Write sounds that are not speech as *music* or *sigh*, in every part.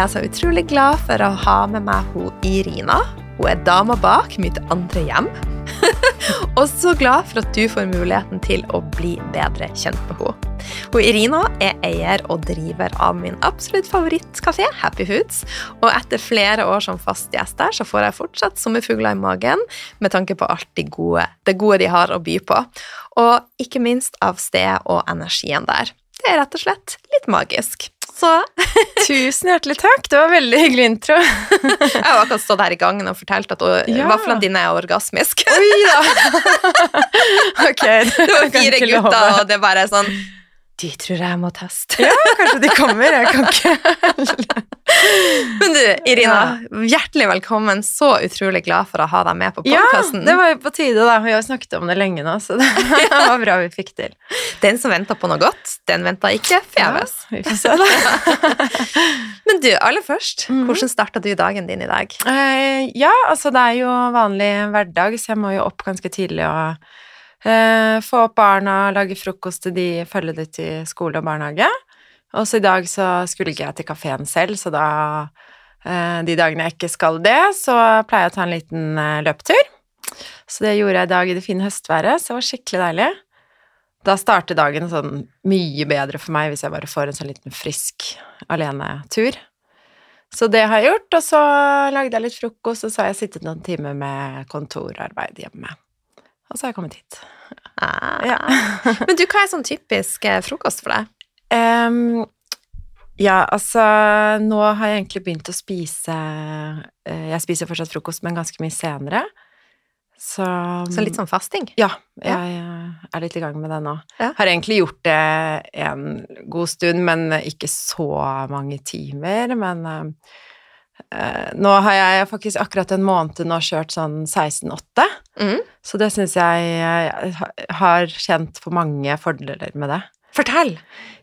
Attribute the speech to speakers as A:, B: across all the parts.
A: er jeg så utrolig glad for å ha med meg hun Irina. Hun er dama bak mitt andre hjem. *laughs* og så glad for at du får muligheten til å bli bedre kjent med henne. Hun Irina er eier og driver av min absolutt favorittkafé, Happy Foods. Og etter flere år som fast gjest der, så får jeg fortsatt sommerfugler i magen med tanke på alt det gode, det gode de har å by på. Og ikke minst av stedet og energien der. Det er rett og slett litt magisk. Så *laughs*
B: Tusen hjertelig takk. Det var veldig hyggelig intro. *laughs*
A: jeg har akkurat stått her i gangen og fortalt at å-
B: Ja.
A: vaflene dine er orgasmisk.
B: Oi da! *laughs* ok,
A: Det var fire gutter, og det er bare sånn De tror jeg må teste.
B: Ja, kanskje de kommer. Jeg kan ikke *laughs*
A: Men du, Irina, hjertelig velkommen. Så utrolig glad for å ha deg med på
B: Ja, det var jo på tide, da. Vi har snakket om det lenge nå, så *laughs* det var bra vi fikk til.
A: Den som venta på noe godt, den venta ikke forgjeves.
B: Ja, vi får se, da. *laughs*
A: Men du, aller først,
B: Mhm.
A: hvordan starta du dagen din i dag?
B: Eh, ja, altså det er jo vanlig hverdag, så jeg må jo opp ganske tidlig og få opp barna, lage frokost til de, følge de til skole og barnehage. Og så i dag så skulle ikke jeg til kafeen selv, så da eh, De dagene jeg ikke skal det, så pleier jeg å ta en liten eh, løpetur. Så det gjorde jeg i dag i det fine høstværet, så det var skikkelig deilig. Da starter dagen sånn mye bedre for meg hvis jeg bare får en sånn liten frisk alenetur. Så det har jeg gjort, og så lagde jeg litt frokost, og så har jeg sittet noen timer med kontorarbeid hjemme. Og så har jeg kommet hit.
A: Ah.
B: Ja. *laughs*
A: Men du, hva er sånn typisk eh, frokost for deg?
B: Um, ja, altså Nå har jeg egentlig begynt å spise eh, Jeg spiser fortsatt frokost, men ganske mye senere. Så
A: Så litt sånn fasting?
B: Ja, jeg jeg er litt i gang med det nå.
A: Ja.
B: Har egentlig gjort det en god stund, men ikke så mange timer. Men eh, eh, nå har jeg faktisk akkurat en måned nå kjørt sånn 16-8,
A: mm.
B: så det syns jeg har kjent på mange fordeler med det.
A: Fortell!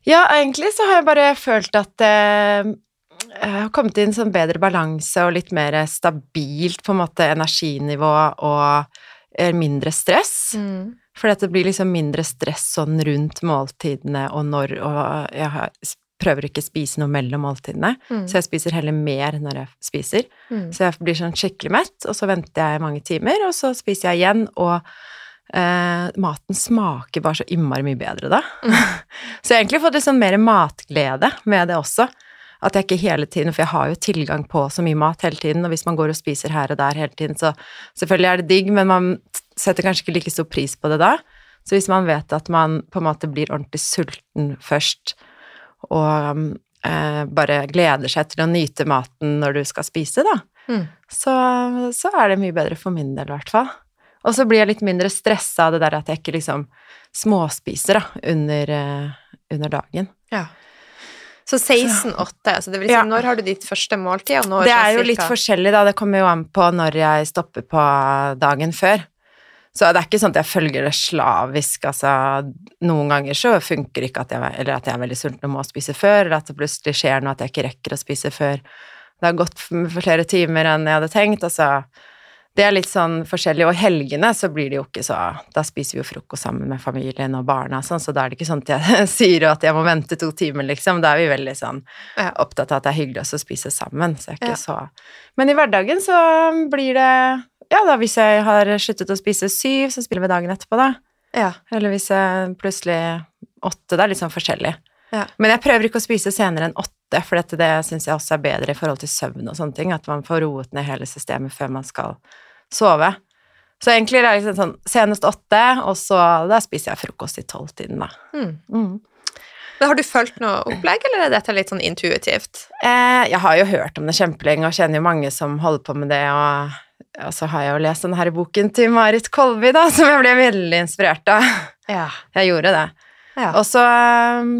B: Ja, egentlig så har jeg bare følt at eh, jeg har kommet inn en sånn bedre balanse og litt mer stabilt på en måte energinivå og eh, mindre stress.
A: Mm.
B: For det blir liksom mindre stress sånn rundt måltidene og når, og jeg har, prøver ikke å spise noe mellom måltidene,
A: Mm.
B: så jeg spiser heller mer når jeg spiser.
A: Mm.
B: Så jeg blir sånn skikkelig mett, og så venter jeg mange timer, og så spiser jeg igjen, og eh, maten smaker bare så innmari mye bedre da. *laughs* så jeg har egentlig fått litt sånn mer matglede med det også. At jeg ikke hele tiden, for jeg har jo tilgang på så mye mat hele tiden, og hvis man går og spiser her og der hele tiden, så selvfølgelig er det digg, men man setter kanskje ikke like stor pris på det da. Så hvis man vet at man på en måte blir ordentlig sulten først, og eh, bare gleder seg til å nyte maten når du skal spise, da,
A: Mm.
B: så, så er det mye bedre for min del, i hvert fall. Og så blir jeg litt mindre stressa av det der at jeg ikke liksom småspiser da, under, eh, under dagen.
A: Ja. Så 16-8, altså det vil si,
B: Ja.
A: når har du ditt første måltid, og når
B: Det er jo
A: cirka-
B: litt forskjellig, da. Det kommer jo an på når jeg stopper på dagen før. Så det er ikke sånn at jeg følger det slavisk, altså noen ganger så funker ikke at jeg, eller at jeg er veldig sulten og må spise før, eller at det plutselig skjer noe at jeg ikke rekker å spise før. Det har gått for flere timer enn jeg hadde tenkt, altså. Det er litt sånn forskjellig, og i helgene så blir det jo ikke så Da spiser vi jo frokost sammen med familien og barna sånn, så da er det ikke sånn at jeg *laughs* sier at jeg må vente to timer, liksom. Da er vi veldig sånn opptatt av at det er hyggelig også å spise sammen, så jeg er
A: Ja.
B: så Men i hverdagen så blir det Ja, da hvis jeg har sluttet å spise syv, så spiller vi dagen etterpå, da.
A: Ja.
B: Eller hvis jeg plutselig åtte. Det er litt sånn forskjellig.
A: Ja.
B: Men jeg prøver ikke å spise senere enn åtte, for dette, det syns jeg også er bedre i forhold til søvn og sånne ting. At man får roet ned hele systemet før man skal sove. Så egentlig er det liksom sånn senest åtte, og så da spiser jeg frokost i tolvtiden, da.
A: Mm.
B: Mm.
A: Men har du fulgt noe opplegg, eller er dette litt sånn intuitivt?
B: Eh, jeg har jo hørt om det kjempelenge, og kjenner jo mange som holder på med det, og, og så har jeg jo lest denne her boken til Marit Kolby, da, *laughs* som jeg ble veldig inspirert av.
A: Ja.
B: Jeg gjorde det.
A: ja.
B: Og så um,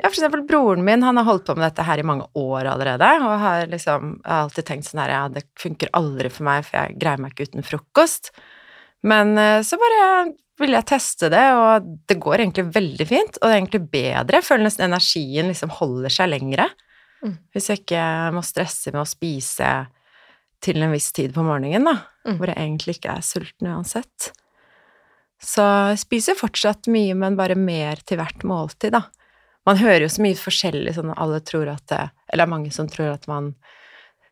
B: Ja, for eksempel broren min, han har holdt på med dette her i mange år allerede, og har liksom Jeg har alltid tenkt sånn her, ja, det funker aldri for meg, for jeg greier meg ikke uten frokost. Men eh, så bare ville jeg teste det, og det går egentlig veldig fint, og det er egentlig bedre. Jeg føler nesten energien liksom holder seg lengre.
A: Mm.
B: Hvis jeg ikke må stresse med å spise til en viss tid på morgenen, da,
A: Mm.
B: hvor jeg egentlig ikke er sulten uansett. Så jeg spiser fortsatt mye, men bare mer til hvert måltid, da. Man hører jo så mye forskjellig, sånn alle tror at det, Eller er mange som tror at man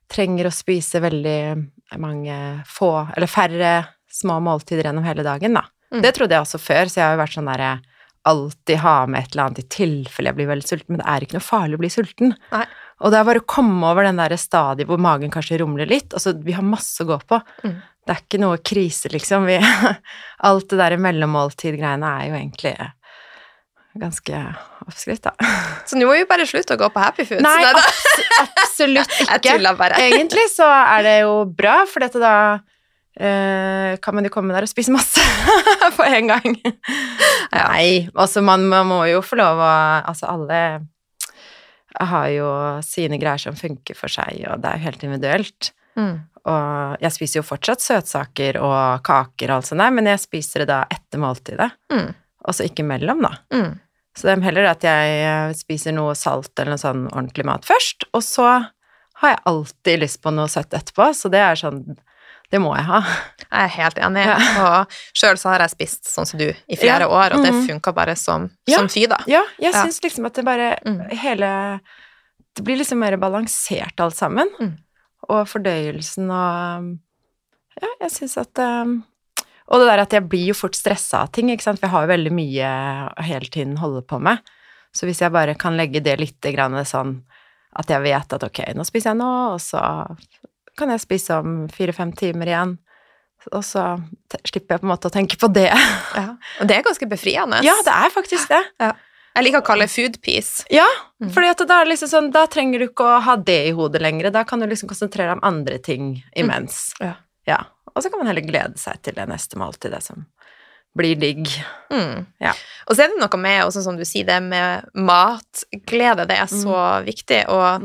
B: trenger å spise veldig mange få, eller færre små måltider gjennom hele dagen, da.
A: Mm.
B: Det trodde jeg også før, så jeg har jo vært sånn derre alltid ha med et eller annet i tilfelle jeg blir veldig sulten, men det er ikke noe farlig å bli sulten.
A: Nei.
B: Og det er bare å komme over den der stadiet hvor magen kanskje rumler litt. Altså, vi har masse å gå på.
A: Mm.
B: Det er ikke noe krise, liksom. Vi, *laughs* alt det der mellommåltid-greiene er jo egentlig ganske oppskrytt, da.
A: Så nå må vi bare slutte å gå på Happy Foods.
B: Nei, abs absolutt *laughs*
A: Jeg
B: ikke.
A: tuller bare. *laughs*
B: Egentlig så er det jo bra, for dette da Uh, kan man jo komme der og spise masse på en gang. Nei, altså man, man må jo få lov å Altså alle har jo sine greier som funker for seg, og det er jo helt individuelt.
A: Mm.
B: Og jeg spiser jo fortsatt søtsaker og kaker og alt sånt der, men jeg spiser det da etter måltidet,
A: Mm.
B: og så ikke mellom, da.
A: Mm.
B: Så det er heller at jeg eh, spiser noe salt eller noe sånn ordentlig mat først, og så har jeg alltid lyst på noe søtt etterpå, så det er sånn Det må jeg ha.
A: Jeg er helt enig.
B: Ja.
A: Og sjøl så har jeg spist sånn som du i flere
B: Ja.
A: år, og det
B: Mhm.
A: funka bare som,
B: Ja.
A: som fy, da.
B: Ja, jeg
A: Ja.
B: syns liksom at det bare
A: Mm.
B: Hele Det blir liksom mer balansert alt sammen.
A: Mm.
B: Og fordøyelsen og Ja, jeg syns at um, Og det der at jeg blir jo fort stressa av ting, ikke sant, for jeg har jo veldig mye å hele tiden holde på med. Så hvis jeg bare kan legge det litt grann sånn at jeg vet at ok, nå spiser jeg nå, og så kan jeg spise om fire-fem timer igjen. Og så slipper jeg på en måte å tenke på det. *laughs*
A: Ja. Og det er ganske befriende.
B: Ja, det er faktisk det.
A: Jeg liker å kalle det food peace.
B: Ja,
A: Mm.
B: fordi da, liksom sånn, da trenger du ikke å ha det i hodet lenger. Da kan du liksom konsentrere deg om andre ting imens.
A: Ja.
B: Ja. Og så kan man heller glede seg til det neste måltid, det som blir digg.
A: Mm.
B: Ja.
A: Og så er det noe med, også som du sier, det med matglede. Det er så viktig. Og,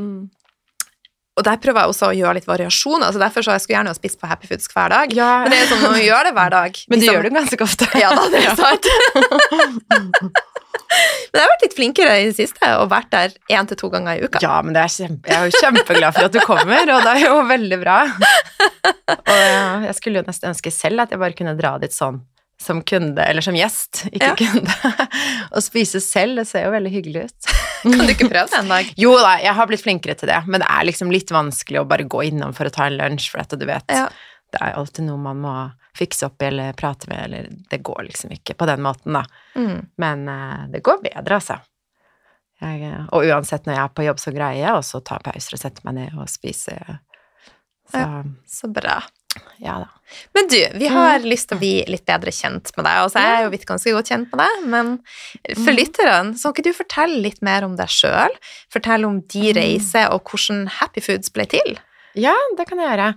A: og der prøver jeg også å gjøre litt variasjoner. Altså derfor så jeg skulle gjerne spist på Happy Foods hver dag.
B: Ja,
A: Men det er sånn når man gjør det hver dag.
B: men du
A: Liksom-
B: gjør det ganske ofte.
A: Ja da, det er *laughs* sant. Men jeg har vært litt flinkere i det siste og vært der én til to ganger i uka.
B: Ja, men det er kjempe, jeg er jo kjempeglad for at du kommer, og det er jo veldig bra. Og jeg skulle jo nesten ønske selv at jeg bare kunne dra dit sånn som kunde, eller som gjest, ikke
A: Ja.
B: kunde, *laughs* å spise selv. Det ser jo veldig hyggelig ut. *laughs*
A: Kan du ikke prøve det en dag?
B: Jo da, jeg har blitt flinkere til det, men det er liksom litt vanskelig å bare gå innom for å ta en lunsj, for at du vet,
A: Ja.
B: det er alltid noe man må fikse opp i eller prate med, eller det går liksom ikke på den måten, da.
A: Mm.
B: Men uh, det går bedre, altså. Jeg, eh, og uansett når jeg er på jobb, så greier jeg også å ta pauser og sette meg ned og spise. Så
A: Så bra.
B: Ja da.
A: Men du, vi har lyst til å bli litt bedre kjent med deg. Altså, jeg er jo blitt ganske godt kjent med deg, men for
B: mm.
A: lytterne, så kan ikke du fortelle litt mer om deg sjøl? Fortelle om
B: de
A: reiser, og hvordan Happy Foods ble til?
B: Ja, det kan jeg gjøre.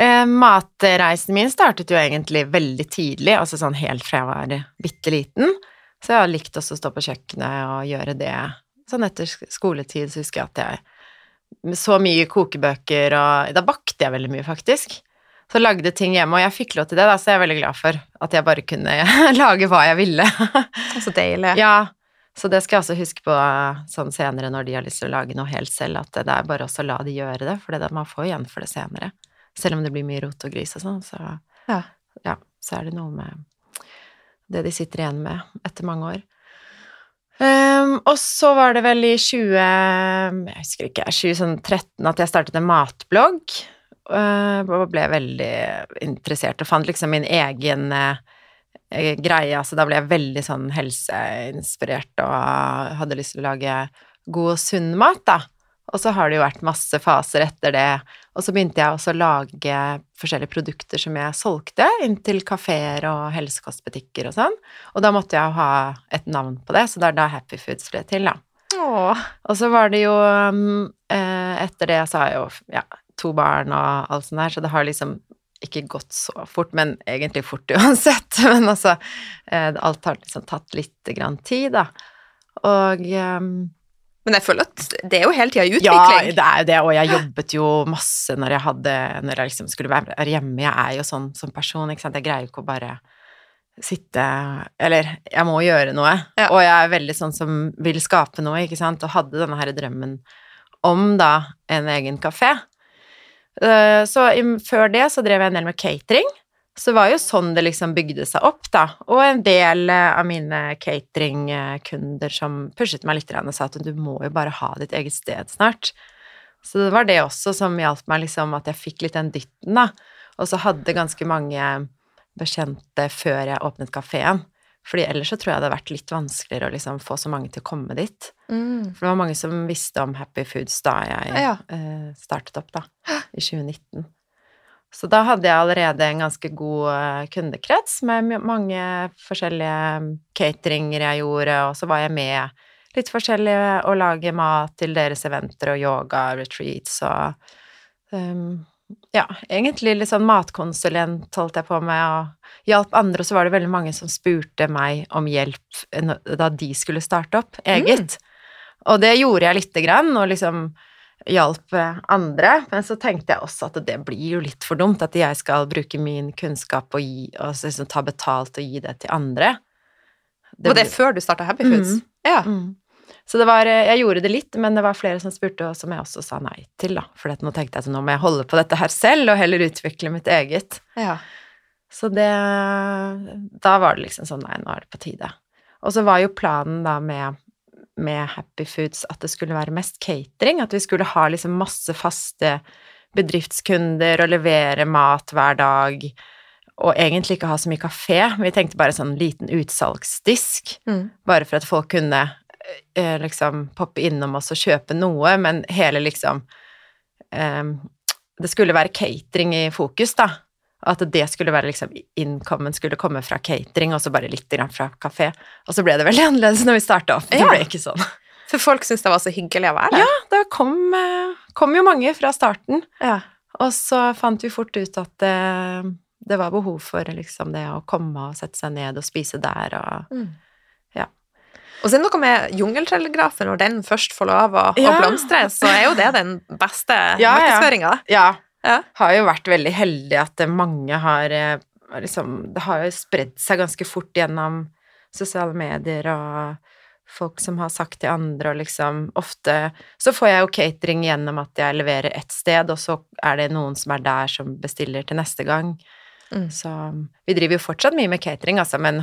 B: Eh, matreisen min startet jo egentlig veldig tidlig, altså sånn helt fra jeg var bitte liten. Så jeg har likt også å stå på kjøkkenet og gjøre det. Sånn etter skoletid så husker jeg at jeg med så mye kokebøker og Da bakte jeg veldig mye, faktisk. Så lagde ting hjemme, og jeg fikk lov til det, da, så jeg er veldig glad for at jeg bare kunne *laughs* lage hva jeg ville.
A: Så deilig.
B: Ja, så det skal jeg også huske på sånn senere når de har lyst til å lage noe helt selv, at det er bare også å la de gjøre det, for det, man får igjen for det senere. Selv om det blir mye rot og gris og sånn, så
A: Ja.
B: ja, så er det noe med det de sitter igjen med etter mange år. Um, og så var det vel i 20... Jeg husker ikke, 2013 at jeg startet en matblogg. Eh, og ble veldig interessert og fant liksom min egen eh, greie. Altså da ble jeg veldig sånn helseinspirert og hadde lyst til å lage god og sunn mat, da. Og så har det jo vært masse faser etter det. Og så begynte jeg også å lage forskjellige produkter som jeg solgte inn til kafeer og helsekostbutikker og sånn. Og da måtte jeg jo ha et navn på det, så det er da Happy Foods ble til, da.
A: Åh.
B: Og så var det jo um, eh, Etter det så har jeg jo ja, to barn og alt sånt der, så det har liksom ikke gått så fort, men egentlig fort *laughs* uansett. Men altså eh, Alt har liksom tatt litt grann tid, da. Og um,
A: Men jeg føler at det er jo hele tida
B: ja,
A: utvikling.
B: det er jo det, og jeg jobbet jo masse når jeg hadde Når jeg liksom skulle være hjemme. Jeg er jo sånn som person, ikke sant. Jeg greier jo ikke å bare sitte Eller jeg må gjøre noe.
A: Ja.
B: Og jeg er veldig sånn som vil skape noe, ikke sant. Og hadde denne her drømmen om da en egen kafé. Eh, Så før det så drev jeg en del med catering. Så det var jo sånn det liksom bygde seg opp, da. Og en del eh, av mine cateringkunder som pushet meg litt og sa at du må jo bare ha ditt eget sted snart. Så det var det også som hjalp meg, liksom, at jeg fikk litt den dytten, da. Og så hadde ganske mange bekjente før jeg åpnet kafeen. Fordi ellers så tror jeg det hadde vært litt vanskeligere å liksom få så mange til å komme dit.
A: Mm.
B: For det var mange som visste om Happy Foods da jeg
A: Ja.
B: eh, startet opp, da, i 2019. Så da hadde jeg allerede en ganske god eh, kundekrets med mange forskjellige cateringer jeg gjorde, og så var jeg med litt forskjellige å lage mat til deres eventer og yoga, retreats og um, ja, egentlig litt sånn matkonsulent holdt jeg på med, og hjalp andre, og så var det veldig mange som spurte meg om hjelp da de skulle starte opp eget. Og det gjorde jeg lite grann, og liksom hjalp eh, andre, men så tenkte jeg også at det blir jo litt for dumt at jeg skal bruke min kunnskap og, gi, og liksom ta betalt og gi det til andre.
A: Og det
B: er
A: før du starta Happy Foods?
B: Mm.
A: Ja.
B: Mm. Så det var, eh, jeg gjorde det litt, men det var flere som spurte, og som jeg også sa nei til, da. For nå tenkte jeg at nå må jeg holde på dette her selv, og heller utvikle mitt eget.
A: ja.
B: Så det Da var det liksom sånn, nei, nå er det på tide. Og så var jo planen da med, med Happy Foods at det skulle være mest catering, at vi skulle ha liksom masse faste bedriftskunder og levere mat hver dag, og egentlig ikke ha så mye kafé. Vi tenkte bare sånn liten utsalgsdisk
A: Mm.
B: bare for at folk kunne eh, liksom poppe innom oss og kjøpe noe, men hele liksom eh, Det skulle være catering i fokus, da. At det skulle være liksom Innkommen skulle komme fra catering, og så bare litt grann fra kafé. Og så ble det veldig *laughs* annerledes når vi starta opp. Det
A: Ja.
B: ble ikke sånn.
A: For folk syntes det var så hyggelig å være der.
B: Ja, det kom, eh, kom jo mange fra starten.
A: Ja.
B: Og så fant vi fort ut at det, det var behov for liksom det å komme og sette seg ned og spise der og
A: Mm. Og så er det noe med jungeltelegrafen, når den først får lov å, å
B: Ja.
A: blomstre, så er jo det den beste *laughs*
B: Ja,
A: markedsføringa.
B: Ja.
A: Ja.
B: Har jo vært veldig heldig at eh, mange har eh, liksom Det har jo spredd seg ganske fort gjennom sosiale medier og folk som har sagt til andre og liksom Ofte så får jeg jo catering gjennom at jeg leverer ett sted, og så er det noen som er der som bestiller til neste gang.
A: Mm.
B: Så vi driver jo fortsatt mye med catering, altså, men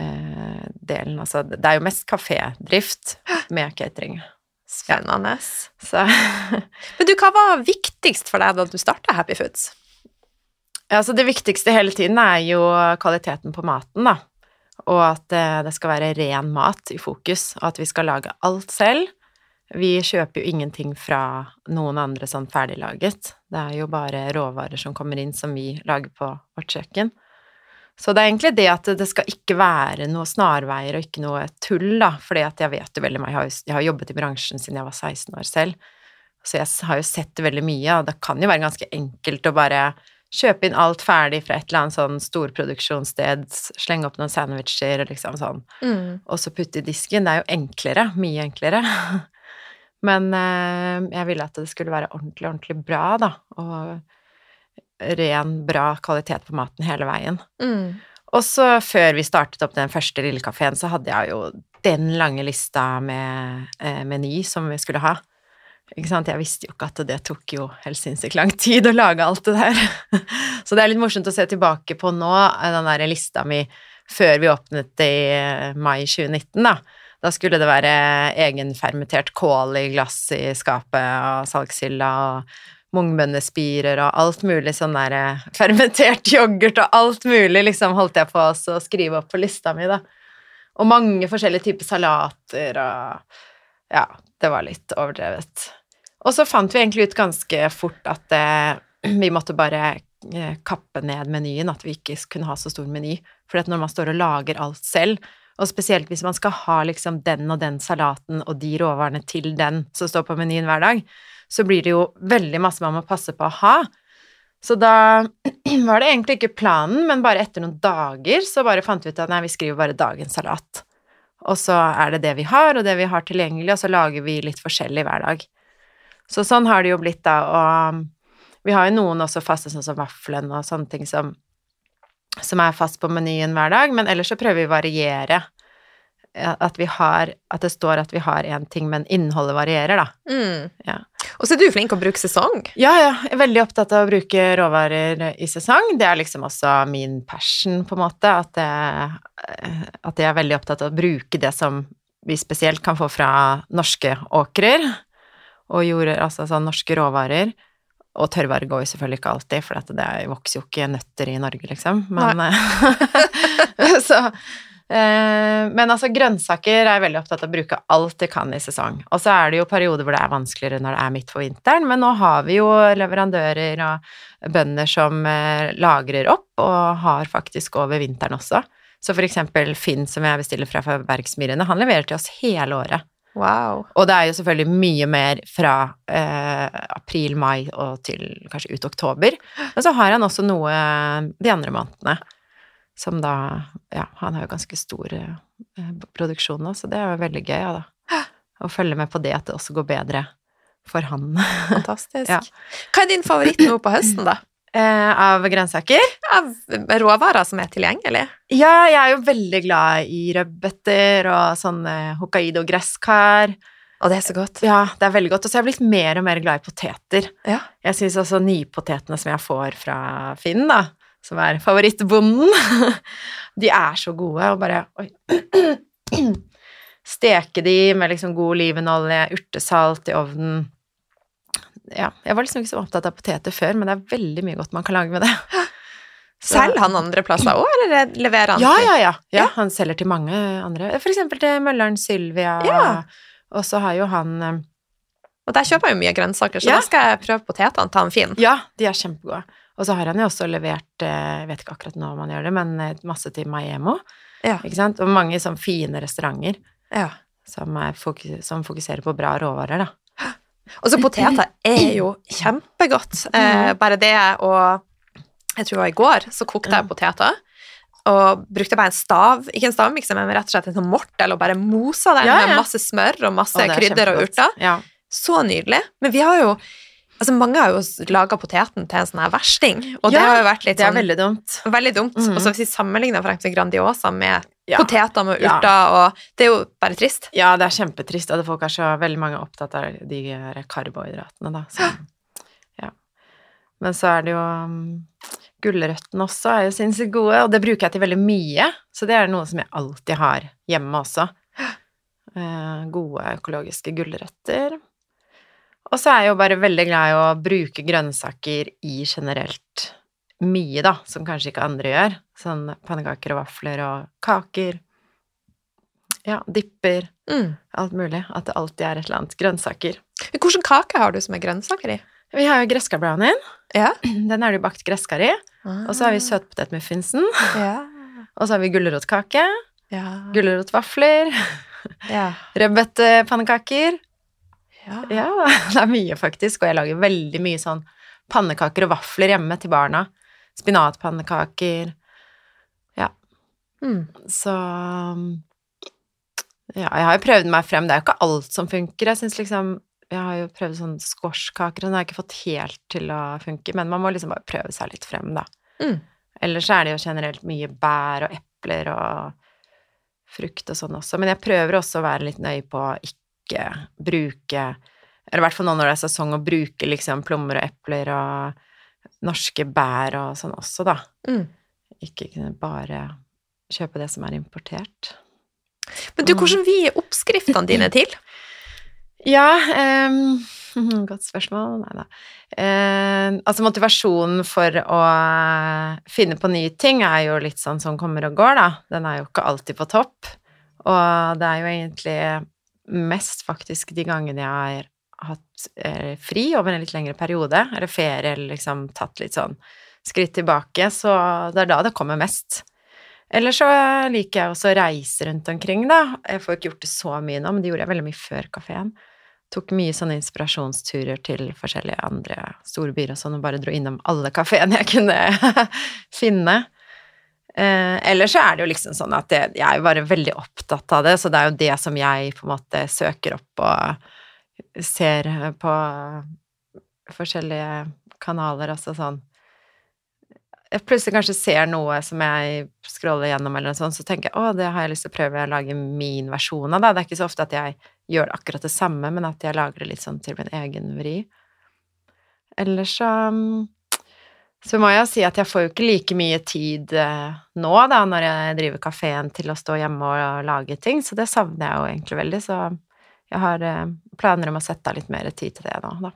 B: hoveddelen Altså, det er jo mest kafédrift *gasps* med catering.
A: Spennende.
B: Så *laughs*
A: Men du, hva var viktigst for deg da du starta Happy Foods?
B: Ja, altså det viktigste hele tiden er jo kvaliteten på maten, da. Og at eh, det skal være ren mat i fokus, og at vi skal lage alt selv. Vi kjøper jo ingenting fra noen andre sånn ferdiglaget. Det er jo bare råvarer som kommer inn som vi lager på vårt kjøkken. Så det er egentlig det at det skal ikke være noe snarveier og ikke noe tull, da, fordi at jeg vet jo veldig mye, jeg har, jeg har jobbet i bransjen siden jeg var 16 år selv, så jeg har jo sett veldig mye, og det kan jo være ganske enkelt å bare kjøpe inn alt ferdig fra et eller annet sånn storproduksjonssted, slenge opp noen sandwicher og liksom sånn,
A: Mm.
B: og så putte i disken. Det er jo enklere, mye enklere. *laughs* Men eh, jeg ville at det skulle være ordentlig, ordentlig bra, da, og ren, bra kvalitet på maten hele veien.
A: Mm.
B: Og så før vi startet opp den første lille kafeen, så hadde jeg jo den lange lista med eh, meny som vi skulle ha. Ikke sant? Jeg visste jo ikke at det tok jo helt sinnssykt lang tid å lage alt det der. *laughs* Så det er litt morsomt å se tilbake på nå, eh, den der lista mi før vi åpnet i eh, mai 2019, da. Da skulle det være egenfermentert kål i glass i skapet, og salgshylla, og mungbønnespirer og alt mulig sånn der eh, *laughs* fermentert yoghurt og alt mulig, liksom holdt jeg på å skrive opp på lista mi, da. Og mange forskjellige typer salater og Ja, det var litt overdrevet. Og så fant vi egentlig ut ganske fort at eh, *clears throat* vi måtte bare eh, kappe ned menyen, at vi ikke kunne ha så stor meny. For når man står og lager alt selv, og spesielt hvis man skal ha liksom den og den salaten og de råvarene til den som står på menyen hver dag, så blir det jo veldig masse man må passe på å ha. Så da *clears throat* var det egentlig ikke planen, men bare etter noen dager så bare fant vi ut at nei, vi skriver bare dagens salat. Og så er det det vi har, og det vi har tilgjengelig, og så lager vi litt forskjellig hver dag. Så sånn har det jo blitt, da, og vi har jo noen også faste, sånn som vaffelen og sånne ting som, som er fast på menyen hver dag, men ellers så prøver vi å variere. At vi har At det står at vi har én ting, men innholdet varierer, da.
A: Mm.
B: Ja.
A: Og så er du flink å bruke sesong.
B: Ja, ja. Jeg er veldig opptatt av å bruke råvarer i sesong. Det er liksom også min passion, på en måte. At jeg, at jeg er veldig opptatt av å bruke det som vi spesielt kan få fra norske åkrer. og jorder, altså sånn norske råvarer. Og tørrvarer går jo selvfølgelig ikke alltid, for det vokser jo ikke nøtter i Norge, liksom. Men *laughs* Så Men altså, grønnsaker er veldig opptatt av å bruke alt de kan i sesong. Og så er det jo perioder hvor det er vanskeligere når det er midt på vinteren, men nå har vi jo leverandører og bønder som eh, lagrer opp, og har faktisk over vinteren også. Så for eksempel Finn, som jeg bestiller fra Bergsmyrene, han leverer til oss hele året.
A: Wow.
B: Og det er jo selvfølgelig mye mer fra eh, april, mai og til kanskje ut oktober. Men så har han også noe de andre månedene. Som da Ja, han har jo ganske stor eh, produksjon nå, så det er jo veldig gøy, ja, da. Å følge med på det, at det også går bedre for han.
A: Fantastisk. *laughs*
B: Ja.
A: Hva er din favoritt nå på høsten, da? *clears throat*
B: Eh, av grønnsaker?
A: Av råvarer som er tilgjengelig?
B: Ja, jeg er jo veldig glad i rødbeter og sånne hokkaido-gresskar.
A: Og det er så godt.
B: Ja, det er veldig godt. Og så har jeg blitt mer og mer glad i poteter.
A: Ja.
B: Jeg syns også nypotetene som jeg får fra Finn, da, som er favorittbonden, *laughs* de er så gode, og bare Oi. *clears throat* Steke de med liksom god olivenolje, urtesalt i ovnen. Ja, jeg var liksom ikke så opptatt av poteter før, men det er veldig mye godt man kan lage med det. *laughs*
A: Selger han andre plasser òg, eller leverer han?
B: Ja, ja, ja, ja.
A: Ja.
B: Han selger til mange andre. For eksempel til Mølleren Sylvia.
A: Ja.
B: Og så har jo han eh,
A: Og der kjøper jeg jo mye grønnsaker, så
B: Ja.
A: da skal jeg prøve potetene til han Finn.
B: Ja, de er kjempegode. Og så har han jo også levert, eh, jeg vet ikke akkurat nå om han gjør det, men eh, masse til Maiemo.
A: Ja.
B: Ikke sant? Og mange sånn fine restauranter
A: Ja.
B: som, er fokus, som fokuserer på bra råvarer, da.
A: Og så poteter er jo kjempegodt. Eh, bare det og Jeg tror det var i går, så kokte jeg poteter. Og brukte bare en stav, ikke en stavmikser, men rett og slett en sånn mortel, og bare mosa den
B: Ja, ja.
A: med masse smør og masse
B: Og
A: krydder
B: kjempegodt.
A: og urter.
B: Ja.
A: Så nydelig. Men vi har jo Altså, mange har jo laga poteten til en sånn her versting, og det
B: Ja,
A: har jo vært litt
B: Det er
A: sånn
B: veldig dumt.
A: Veldig dumt.
B: Mhm.
A: Og så hvis vi sammenligner for eksempel Grandiosa med
B: Ja.
A: poteter med
B: Ja.
A: urter, og det er jo bare trist.
B: Ja, det er kjempetrist, det folk er så veldig mange opptatt av de karbohydratene, da. Så, ja. Men så er det jo um, Gulrøttene også er jo sinnssykt gode, og det bruker jeg til veldig mye. Så det er noe som jeg alltid har hjemme også. Eh, gode økologiske gulrøtter. Og så er jeg jo bare veldig glad i å bruke grønnsaker i generelt mye, da, som kanskje ikke andre gjør. Sånn pannekaker og vafler og kaker. Ja, dipper.
A: Mm.
B: Alt mulig. At det alltid er et eller annet. Grønnsaker.
A: Hvilken kake har du som er grønnsaker i?
B: Vi har jo gresskarbrownien.
A: Ja. *clears throat*
B: Den er det jo bakt gresskar i. Og så har vi søtpotetmuffinsen.
A: Ja. *laughs*
B: Og så har vi gulrotkake.
A: Ja.
B: Gulrotvafler.
A: ja. *laughs*
B: Rødbetpannekaker.
A: Ja.
B: Ja, *laughs* det er mye, faktisk. Og jeg lager veldig mye sånn pannekaker og vafler hjemme til barna. Spinatpannekaker.
A: Mm.
B: Så Ja, jeg har jo prøvd meg frem. Det er jo ikke alt som funker. Jeg syns liksom Jeg har jo prøvd sånn squashkaker, og den har jeg ikke fått helt til å funke, men man må liksom bare prøve seg litt frem, da.
A: Mm.
B: Ellers er det jo generelt mye bær og epler og frukt og sånn også. Men jeg prøver også å være litt nøye på å ikke bruke Eller i hvert fall nå når det er sesong, å bruke liksom plommer og epler og norske bær og sånn også, da.
A: Mm.
B: Ikke kunne bare kjøpe det som er importert.
A: Men du, hvordan vi er oppskriftene dine til? *laughs*
B: Ja, um, *laughs* godt spørsmål. Nei da. Uh, altså, motivasjonen for å finne på nye ting er jo litt sånn som kommer og går, da. Den er jo ikke alltid på topp. Og det er jo egentlig mest faktisk de gangene jeg har hatt eh, fri over en litt lengre periode, eller ferie, eller liksom tatt litt sånn skritt tilbake, så det er da det kommer mest. Eller så liker jeg også å reise rundt omkring, da. Jeg får ikke gjort det så mye nå, men det gjorde jeg veldig mye før kafeen. Tok mye sånne inspirasjonsturer til forskjellige andre storbyer og sånn, og bare dro innom alle kafeene jeg kunne *laughs* finne. Eh, eller så er det jo liksom sånn at det, jeg er bare veldig opptatt av det, så det er jo det som jeg på en måte søker opp og ser på forskjellige kanaler, altså sånn jeg plutselig kanskje ser noe som jeg scroller gjennom, eller noe sånt, så tenker jeg å, det har jeg lyst til å prøve å lage min versjon av. Da. Det er ikke så ofte at jeg gjør akkurat det samme, men at jeg lager det litt sånn til min egen vri. Eller så så må jeg jo si at jeg får jo ikke like mye tid eh, nå, da, når jeg driver kafeen, til å stå hjemme og lage ting, så det savner jeg jo egentlig veldig. Så jeg har eh, planer om å sette av litt mer tid til det nå, da.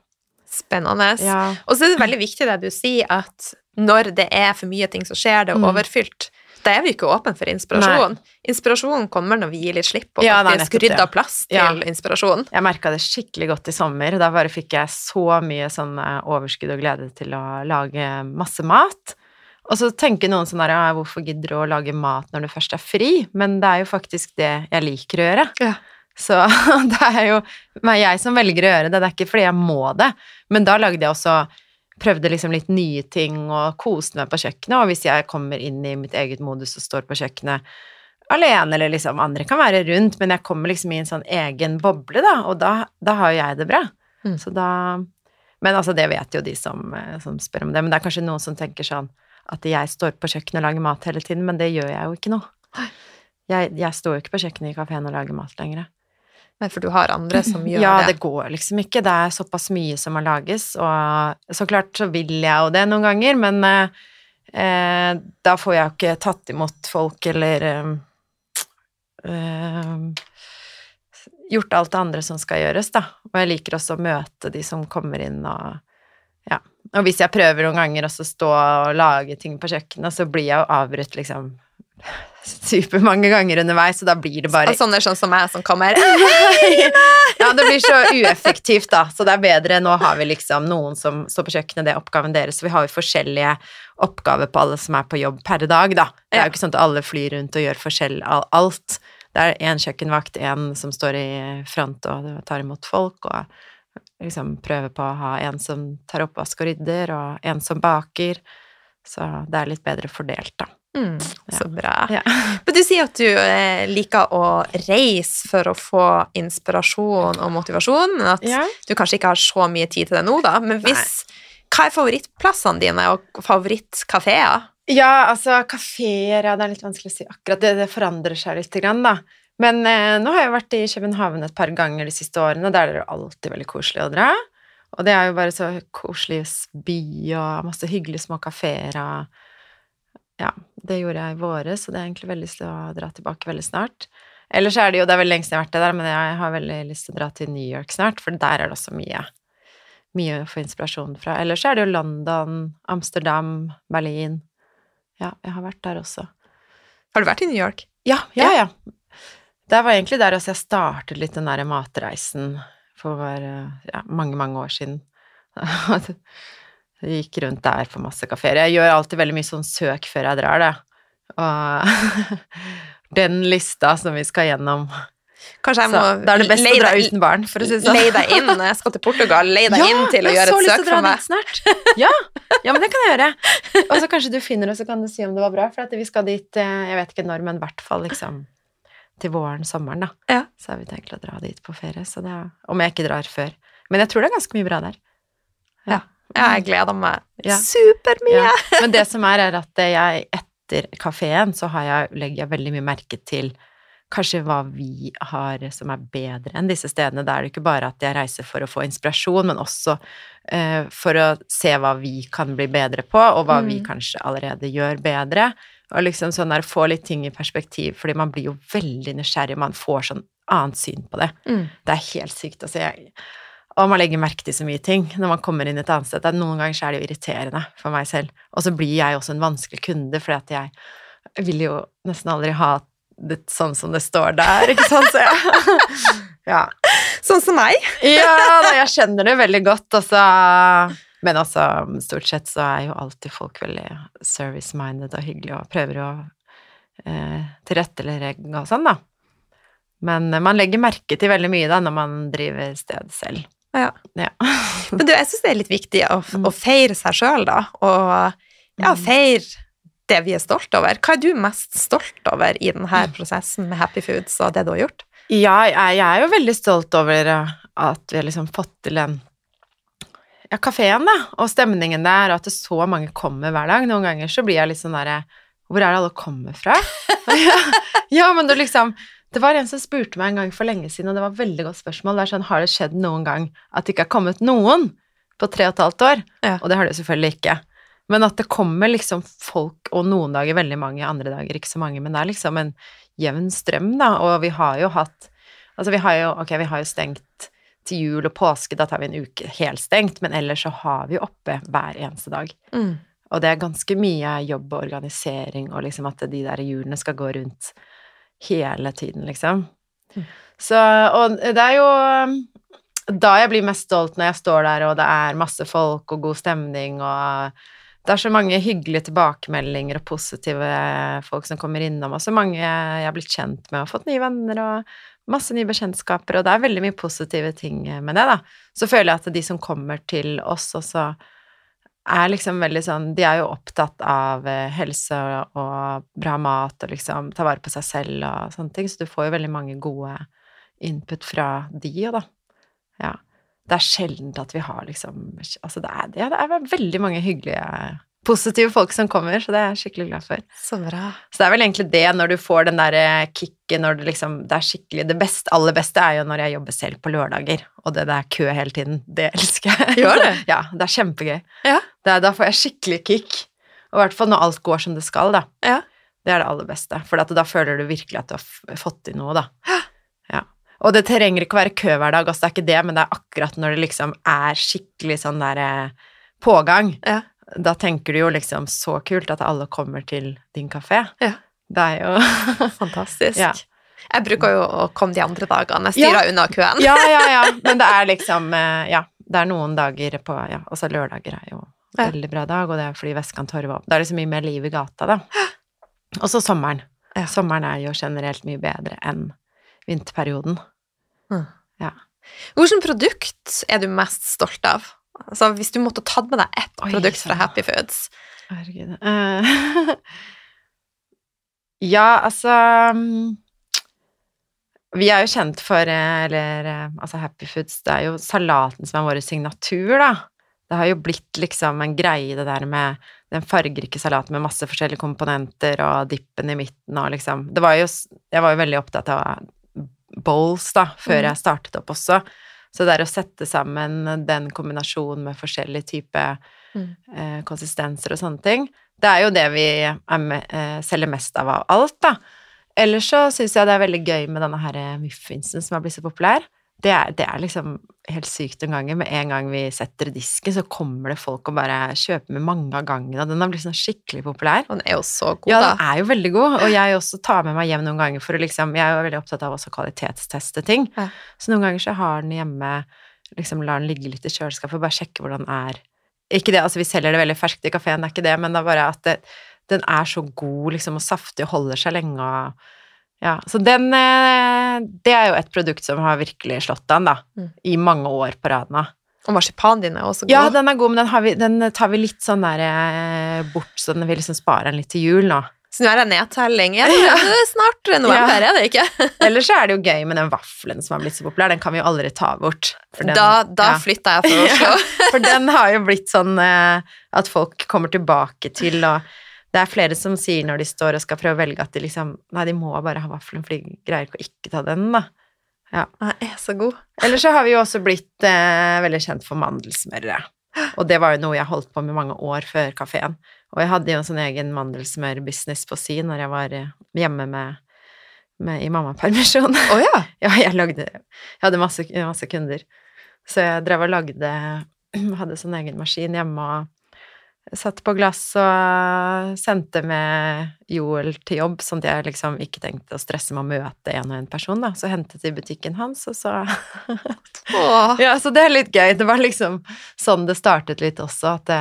A: Spennende.
B: Ja.
A: Og så er det veldig viktig det du sier, at når det er for mye ting som skjer, det er
B: Mm.
A: overfylt, da er vi ikke åpne for inspirasjon. Inspirasjonen kommer når vi gir litt slipp og
B: Ja,
A: faktisk rydder ja. plass til
B: Ja.
A: inspirasjon.
B: Jeg merka det skikkelig godt i sommer. Da bare fikk jeg så mye sånn eh, overskudd og glede til å lage masse mat. Og så tenker noen sånn her ja, hvorfor gidder du å lage mat når du først er fri? Men det er jo faktisk det jeg liker å gjøre.
A: Ja.
B: Så *laughs* det er jo meg jeg som velger å gjøre det, det er ikke fordi jeg må det. Men da lagde jeg også Prøvde liksom litt nye ting og koste meg på kjøkkenet. Og hvis jeg kommer inn i mitt eget modus og står på kjøkkenet alene, eller liksom andre kan være rundt, men jeg kommer liksom i en sånn egen boble, da, og da, da har jo jeg det bra.
A: Mm.
B: Så da Men altså, det vet jo de som, eh, som spør om det. Men det er kanskje noen som tenker sånn at jeg står på kjøkkenet og lager mat hele tiden, men det gjør jeg jo ikke nå. Jeg, jeg står jo ikke på kjøkkenet i kafeen og lager mat lenger.
A: Nei, for du har andre som *clears throat* gjør
B: Ja,
A: det.
B: det går liksom ikke. Det er såpass mye som må lages, og så klart så vil jeg jo det noen ganger, men eh, eh, da får jeg jo ikke tatt imot folk eller eh, eh, gjort alt det andre som skal gjøres, da. Og jeg liker også å møte de som kommer inn og ja. Og hvis jeg prøver noen ganger også å stå og lage ting på kjøkkenet, så blir jeg jo avbrutt liksom *laughs* supermange ganger underveis, og da blir det bare
A: sånne sånn som meg som kommer. *laughs* *laughs*
B: ja, det blir så ueffektivt, da. Så det er bedre Nå har vi liksom noen som står på kjøkkenet, det er oppgaven deres. Så vi har jo forskjellige oppgaver på alle som er på jobb per dag, da. Det er jo ikke sånn at alle flyr rundt og gjør forskjell av alt. Det er én kjøkkenvakt, én som står i front og tar imot folk, og liksom prøver på å ha en som tar oppvask og rydder, og en som baker. Så det er litt bedre fordelt, da.
A: Mm, så bra.
B: Ja. *laughs*
A: Men du sier at du eh, liker å reise for å få inspirasjon og motivasjon, men at
B: Ja.
A: du kanskje ikke har så mye tid til det nå, da. Men hvis, hva er favorittplassene dine og favorittkafeer?
B: Ja, altså kafeer, ja, det er litt vanskelig å si akkurat. Det, det forandrer seg litt, grann, da. Men eh, nå har jeg vært i København et par ganger de siste årene, og der er det alltid veldig koselig å dra. Og det er jo bare så koselig by og masse hyggelige små kafeer og Ja, det gjorde jeg i våre, så det er egentlig veldig lyst til å dra tilbake veldig snart. Ellers er det jo Det er veldig lenge siden jeg har vært der, men jeg har veldig lyst til å dra til New York snart, for der er det også mye mye å få inspirasjon fra. Ellers er det jo London, Amsterdam, Berlin. Ja, jeg har vært der også.
A: Har du vært i New York?
B: Ja, ja, ja. Det var egentlig der også jeg startet litt den der matreisen for ja, mange, mange år siden. *laughs* Jeg gikk rundt der på masse kafeer. Jeg gjør alltid veldig mye sånn søk før jeg drar, det. Og *laughs* den lista som vi skal gjennom
A: Kanskje jeg må
B: Da er det best å dra
A: deg-
B: uten barn, for å si det sånn.
A: Leie deg inn når jeg skal til Portugal. Leie deg inn til å gjøre et søk for meg.
B: Jeg har så lyst til å dra dit snart. *laughs* Ja, ja, men det kan jeg gjøre. Og så kanskje du finner det, så kan du si om det var bra. For vi skal dit, eh, jeg vet ikke når, men i hvert fall liksom til våren, sommeren, da.
A: Ja.
B: Så har vi tenkt å dra dit på ferie. Så det om jeg ikke drar før. Men jeg tror det er ganske mye bra der.
A: Ja, jeg gleder meg
B: Ja.
A: supermye.
B: Ja. Men det som er, er at jeg etter kafeen så har jeg, legger jeg veldig mye merke til kanskje hva vi har som er bedre enn disse stedene. Da er det ikke bare at jeg reiser for å få inspirasjon, men også eh, for å se hva vi kan bli bedre på, og hva vi
A: Mm.
B: kanskje allerede gjør bedre. Og liksom sånn der få litt ting i perspektiv, fordi man blir jo veldig nysgjerrig, man får sånn annet syn på det.
A: Mm.
B: Det er helt sykt. Altså, jeg, og man legger merke til så mye ting når man kommer inn et annet sted. Noen ganger så er det jo irriterende for meg selv. Og så blir jeg også en vanskelig kunde, fordi at jeg vil jo nesten aldri ha det sånn som det står der, ikke sant? Så jeg, *laughs* ja.
A: Sånn som meg. *laughs*
B: ja da, jeg skjønner det veldig godt, og så Men altså, stort sett så er jo alltid folk veldig service-minded og hyggelige og prøver å eh, tilrettelegge og sånn, da. Men man legger merke til veldig mye da når man driver sted selv.
A: Ja.
B: Ja. *laughs*
A: Men du, jeg syns det er litt viktig å,
B: Mm.
A: å feire seg sjøl, da. Og ja,
B: Mm.
A: feire det vi er stolt over. Hva er du mest stolt over i denne
B: Mm.
A: prosessen med Happy Foods og det du har gjort?
B: Ja, jeg, er jo veldig stolt over eh, at vi har liksom fått til den ja, kafeen, da, og stemningen der, og at det så mange kommer hver dag. Noen ganger så blir jeg litt sånn derre Hvor er det alle kommer fra? ja, *laughs* *laughs* ja, men du liksom Det var en som spurte meg en gang for lenge siden, og det var et veldig godt spørsmål. Det er sånn, har det skjedd noen gang at det ikke har kommet noen på tre og et halvt år?
A: Ja.
B: Og det har det selvfølgelig ikke. Men at det kommer liksom folk, og noen dager veldig mange, andre dager ikke så mange, men det er liksom en jevn strøm, da, og vi har jo hatt Altså, vi har jo, ok, vi har jo stengt til jul og påske, da tar vi en uke helt stengt, men ellers så har vi oppe hver eneste dag.
A: Mm.
B: Og det er ganske mye jobb og organisering, og liksom at de der hjulene skal gå rundt hele tiden, liksom.
A: Mm.
B: Så, og det er jo da jeg blir mest stolt når jeg står der, og det er masse folk og god stemning, og det er så mange hyggelige tilbakemeldinger og positive folk som kommer innom, og så mange jeg har blitt kjent med og fått nye venner og masse nye bekjentskaper, og det er veldig mye positive ting med det, da. Så føler jeg at de som kommer til oss også er liksom veldig sånn De er jo opptatt av eh, helse og bra mat og liksom ta vare på seg selv og sånne ting, så du får jo veldig mange gode input fra de òg, da. Ja. Det er sjelden at vi har liksom Altså, det er, det. det er veldig mange hyggelige positive folk som kommer, så det er jeg skikkelig glad for.
A: Så bra.
B: Så det er vel egentlig det, når du får den der kicket kicken, når det liksom Det er skikkelig Det beste, aller beste er jo når jeg jobber selv på lørdager, og det der kø hele tiden. Det *laughs* elsker jeg.
A: Gjør det? *laughs*
B: Ja, det er kjempegøy.
A: Ja.
B: Det er, da får jeg skikkelig kick. Og i hvert fall når alt går som det skal, da.
A: Ja.
B: Det er det aller beste. For da føler du virkelig at du har fått til noe, da. Ja. Og det trenger ikke å være kø hver dag, altså det er ikke det, men det er akkurat når det liksom er skikkelig sånn der eh, pågang.
A: Ja.
B: Da tenker du jo liksom så kult at alle kommer til din kafé.
A: Ja.
B: Det er jo *laughs*
A: Fantastisk.
B: Ja.
A: Jeg bruker jo å komme de andre dagene. Jeg styrer unna køen.
B: Ja, ja, ja. *laughs* Men det er liksom eh, Ja. Det er noen dager på Ja, også lørdager er jo
A: Ja.
B: veldig bra dag, og det er fordi Vestkanttorvet var opp. Det er liksom mye mer liv i gata, da. *gasps* Og så sommeren.
A: Ja.
B: Sommeren er jo generelt mye bedre enn vinterperioden.
A: Hvilket produkt er du mest stolt av? Altså, hvis du måtte tatt med deg ett
B: Oi,
A: produkt fra. Happy Foods.
B: Herregud. Uh, *laughs* ja, altså mm, Vi er jo kjent for eh, Eller eh, altså Happy Foods, det er jo salaten som er vår signatur, da. Det har jo blitt liksom en greie, det der med den fargerike salaten med masse forskjellige komponenter og dippen i midten og liksom Det var jo Jeg var jo veldig opptatt av bowls, da, før
A: mm.
B: jeg startet opp også. Så det er å sette sammen den kombinasjonen med forskjellige typer
A: Mm.
B: eh, konsistenser og sånne ting. Det er jo det vi med, eh, selger mest av av alt, da. Ellers så syns jeg det er veldig gøy med denne her eh, muffinsen som har blitt så populær. Det er, det er liksom helt sykt noen ganger. Med en gang vi setter disken, så kommer det folk og bare kjøper med mange av gangen, og den har blitt sånn skikkelig populær.
A: Og den er jo så god, da.
B: Ja, den er jo veldig god, og jeg også tar med meg hjem noen ganger for å liksom Jeg er jo veldig opptatt av også å kvalitetsteste ting.
A: Ja.
B: Så noen ganger så har den hjemme Liksom lar den ligge litt i kjøleskapet og bare sjekke hvordan den er. Ikke det, altså vi selger det veldig ferskt i kafeen, det er ikke det, men det er bare at det, den er så god liksom og saftig og holder seg lenge og Ja, så den eh, Det er jo et produkt som har virkelig slått an, da.
A: Mm.
B: I mange år på rad nå.
A: Og marsipanen din er også god.
B: Ja, den er god, men den, har vi, den tar vi litt sånn der eh, bort, så den vil liksom spare den litt til jul nå.
A: Så nå er det nedtelling. *laughs* Ja, det er snart november, er det ikke? *laughs*
B: Ellers så er det jo gøy med den vaffelen som har blitt så populær. Den kan vi jo aldri ta bort. Den,
A: da da
B: ja,
A: flytter jeg fra *laughs* Oslo.
B: for den har jo blitt sånn eh, at folk kommer tilbake til, og det er flere som sier når de står og skal prøve å velge, at de liksom Nei, de må bare ha vaffelen, for de greier ikke å ikke ta den, da. Ja.
A: Den er så god.
B: Ellers så har vi jo også blitt eh, veldig kjent for mandelsmøret. Og det var jo noe jeg holdt på med mange år før kafeen. Og jeg hadde jo en sånn egen mandelsmørbusiness på si når jeg var eh, hjemme med, med, i mammapermisjon.
A: Å ja. *laughs*
B: Ja, jeg lagde Jeg hadde masse, masse kunder. Så jeg drev og lagde *clears throat* Hadde sånn egen maskin hjemme og satt på glass og sendte med Joel til jobb, sånn at jeg liksom ikke tenkte å stresse med å møte en og en person, da. Så hentet de butikken hans, og så. *laughs* Ja, så det er litt gøy. Det var liksom sånn det startet litt også, at det,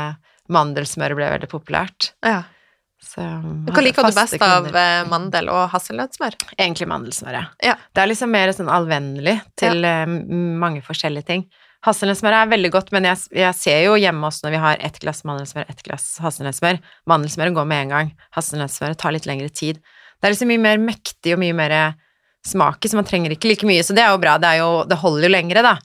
B: mandelsmør ble veldig populært.
A: Ja.
B: Så,
A: Hva liker du best
B: kunder.
A: av mandel og hasselnøttsmør?
B: Egentlig mandelsmøret.
A: Ja.
B: Det er liksom mer sånn allvennlig til ja. mange forskjellige ting. Hasselnøttsmør er veldig godt, men jeg, jeg ser jo hjemme hos når vi har ett glass mandelsmør, ett glass hasselnøttsmør. Mandelsmøret går med en gang. Hasselnøttsmøret tar litt lengre tid. Det er liksom mye mer mektig og mye mer smak så man trenger ikke like mye. Så det er jo bra. Det, jo, det holder jo lengre, da.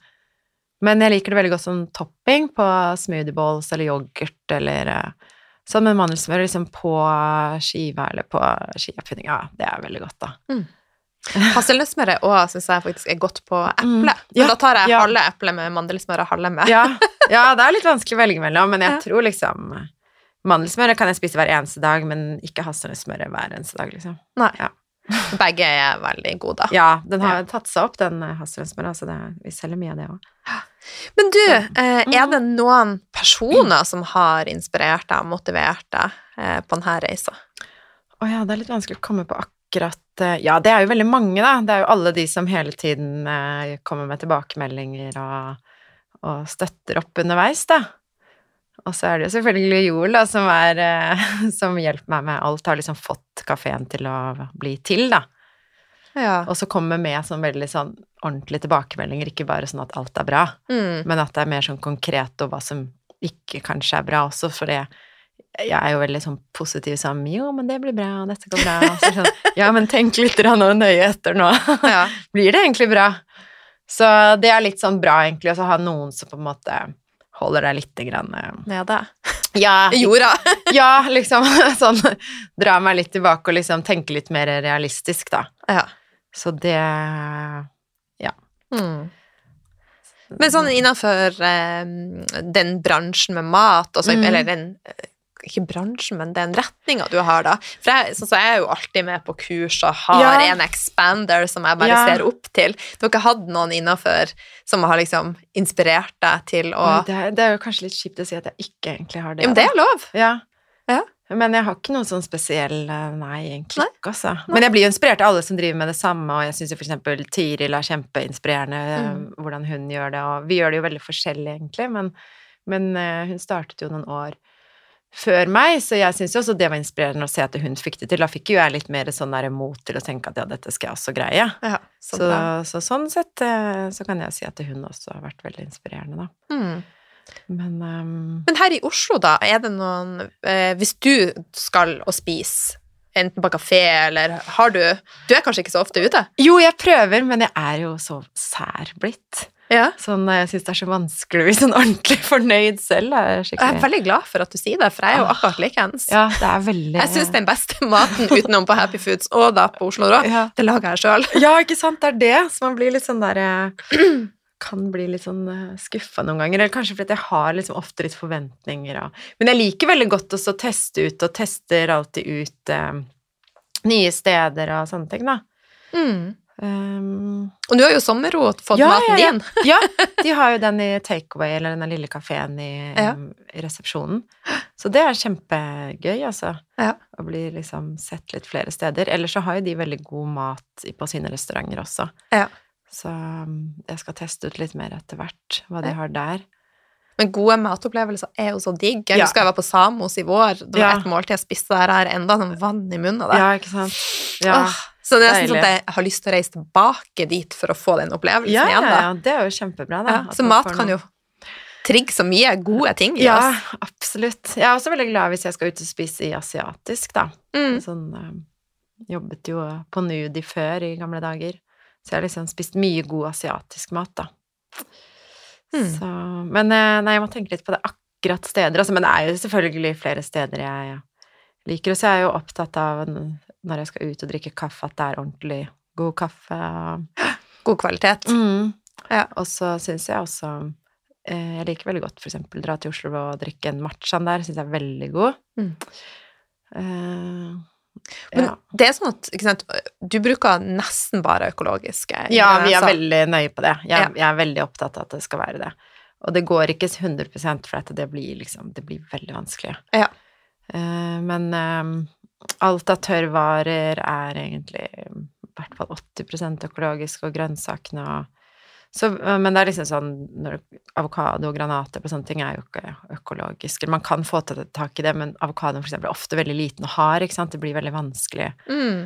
B: Men jeg liker det veldig godt som topping på smoothie balls eller yoghurt eller eh, sånn med mandelsmør liksom på skiva eller på skiapudding. Ja, det er veldig godt, da.
A: Hasselnøttsmøret òg syns jeg faktisk er godt på eple.
B: Mm.
A: Men
B: Ja,
A: da tar jeg
B: ja.
A: halve eple med mandelsmør og halve med.
B: Ja, *laughs* ja, det er litt vanskelig å velge mellom, men jeg tror liksom Mandelsmøret kan jeg spise hver eneste dag, men ikke hasselnøttsmøret hver eneste dag, liksom.
A: Nei.
B: Ja. *laughs*
A: Begge er veldig gode, da.
B: Ja, den har tatt seg opp, den hasselnøttsmøret. Altså så det, vi selger mye av det òg. *gasps*
A: Men du, eh, er det
B: Mm.
A: noen personer som har inspirert deg og motivert deg eh, på denne reisa?
B: Å ja, det er litt vanskelig å komme på akkurat eh, Ja, det er jo veldig mange, da. Det er jo alle de som hele tiden eh, kommer med tilbakemeldinger og, og støtter opp underveis, da. Og så er det jo selvfølgelig Joel, da, som, er, eh, *laughs* som hjelper meg med alt. Har liksom fått kafeen til å bli til, da.
A: Ja.
B: Og så kommer med sånn veldig sånn ordentlige tilbakemeldinger, ikke bare sånn at alt er bra,
A: Mm.
B: men at det er mer sånn konkret og hva som ikke kanskje er bra også, for det jeg er jo veldig sånn positiv sånn Jo, men det blir bra, og dette går bra. Så sånn, ja, men tenk litt nøye etter nå. *laughs*
A: ja.
B: Blir det egentlig bra? Så det er litt sånn bra, egentlig, å ha noen som på en måte holder deg lite grann eh,
A: Nede.
B: Ja,
A: I jorda. *laughs*
B: ja, liksom *laughs* sånn Dra meg litt tilbake og liksom tenke litt mer realistisk, da.
A: Ja.
B: Så det
A: Mm. Men sånn innenfor eh, den bransjen med mat, også,
B: Mm.
A: eller den ikke bransjen, men den retninga du har, da. For jeg, så, så jeg er jo alltid med på kurs og har
B: Ja.
A: en expander som jeg bare
B: Ja.
A: ser opp til. Du har ikke hatt noen innenfor som har liksom inspirert deg til å
B: det, er, det er jo kanskje litt kjipt å si at jeg ikke egentlig har det.
A: Men det er lov.
B: Ja.
A: Ja.
B: Men jeg har ikke noen sånn spesiell eh, Nei, egentlig ikke, altså. Men jeg blir jo inspirert av alle som driver med det samme, og jeg syns jo for eksempel Tiril er kjempeinspirerende, eh,
A: Mm.
B: hvordan hun gjør det, og vi gjør det jo veldig forskjellig, egentlig, men, men eh, hun startet jo noen år før meg, så jeg syns jo også det var inspirerende å se at hun fikk det til. Da fikk jo jeg litt mer sånn der mot til å tenke at ja, dette skal jeg også greie.
A: Ja, så
B: Så, så sånn sett eh, så kan jeg si at hun også har vært veldig inspirerende, da.
A: Mm.
B: Men um...
A: Men her i Oslo, da, er det noen eh, Hvis du skal og spise, enten på kafé eller har du Du er kanskje ikke så ofte ute?
B: Jo, jeg prøver, men jeg er jo så sær blitt.
A: Ja.
B: Sånn, jeg syns det er så vanskelig å bli sånn ordentlig *laughs* fornøyd selv. Er
A: Jeg er veldig glad for at du sier det, for jeg er jo
B: Ah.
A: akkurat likeens.
B: Ja, det er veldig
A: Jeg syns den beste maten utenom på Happy Foods og da på Oslo Rå,
B: ja.
A: det lager jeg sjøl.
B: ja, ikke sant, det er det. Så man blir litt sånn der eh, Kan bli litt sånn skuffa noen ganger. Eller kanskje fordi jeg har liksom ofte litt forventninger og Men jeg liker veldig godt også å teste ut, og tester alltid ut eh, nye steder og sånne ting, da.
A: Mm.
B: Um,
A: Og du har jo sommerro fått
B: Ja,
A: maten
B: ja, ja.
A: din. *laughs*
B: Ja, *laughs* de har jo den i takeaway, eller den lille kafeen i,
A: Ja.
B: i resepsjonen. Så det er kjempegøy, altså.
A: Ja.
B: Å bli liksom sett litt flere steder. Ellers så har jo de veldig god mat på sine restauranter også.
A: Ja.
B: Så um, jeg skal teste ut litt mer etter hvert, hva de har der.
A: Men gode matopplevelser er jo så digg. Jeg husker jeg var på Samos i vår. Det var
B: Ja.
A: et måltid jeg spiste der. Har enda sånn vann i munnen av det.
B: Ja, ikke sant? Ja.
A: Åh, så det er nesten sånn at jeg har lyst til å reise tilbake dit for å få den opplevelsen
B: Ja, ja,
A: igjen. da.
B: ja, det er jo kjempebra, da.
A: Ja, så mat kan jo trigge så mye gode ting i
B: Ja,
A: oss.
B: absolutt. Jeg er også veldig glad hvis jeg skal ut og spise i asiatisk, da.
A: Mm.
B: Sånn, eh, jobbet jo på Nudi før i gamle dager, så jeg har liksom spist mye god asiatisk mat, da.
A: Mm.
B: Så, men eh, nei, jeg må tenke litt på det akkurat steder, altså, men det er jo selvfølgelig flere steder jeg liker, og så er jeg jo opptatt av når jeg skal ut og drikke kaffe, at det er ordentlig god kaffe. *gasps*
A: God kvalitet.
B: Mm.
A: Ja.
B: Og så syns jeg også eh, Jeg liker veldig godt eksempel dra til Oslo og drikke en matchaen der, syns jeg er veldig god.
A: Mm.
B: Eh,
A: Men
B: ja.
A: det er sånn at sant, du bruker nesten bare økologiske
B: ja, vi er
A: så.
B: veldig nøye på det. Jeg,
A: Ja.
B: jeg er veldig opptatt av at det skal være det. Og det går ikke 100% for at det blir liksom Det blir veldig vanskelig.
A: Ja.
B: Eh, men eh, alt av tørrvarer er egentlig i hvert fall 80 økologisk, og grønnsakene og så, men det er liksom sånn når Avokado og granater og sånne ting er jo ikke økologiske. Man kan få tak i det, men avokadoen for eksempel er ofte veldig liten og hard, ikke sant. Det blir veldig vanskelig.
A: Mm.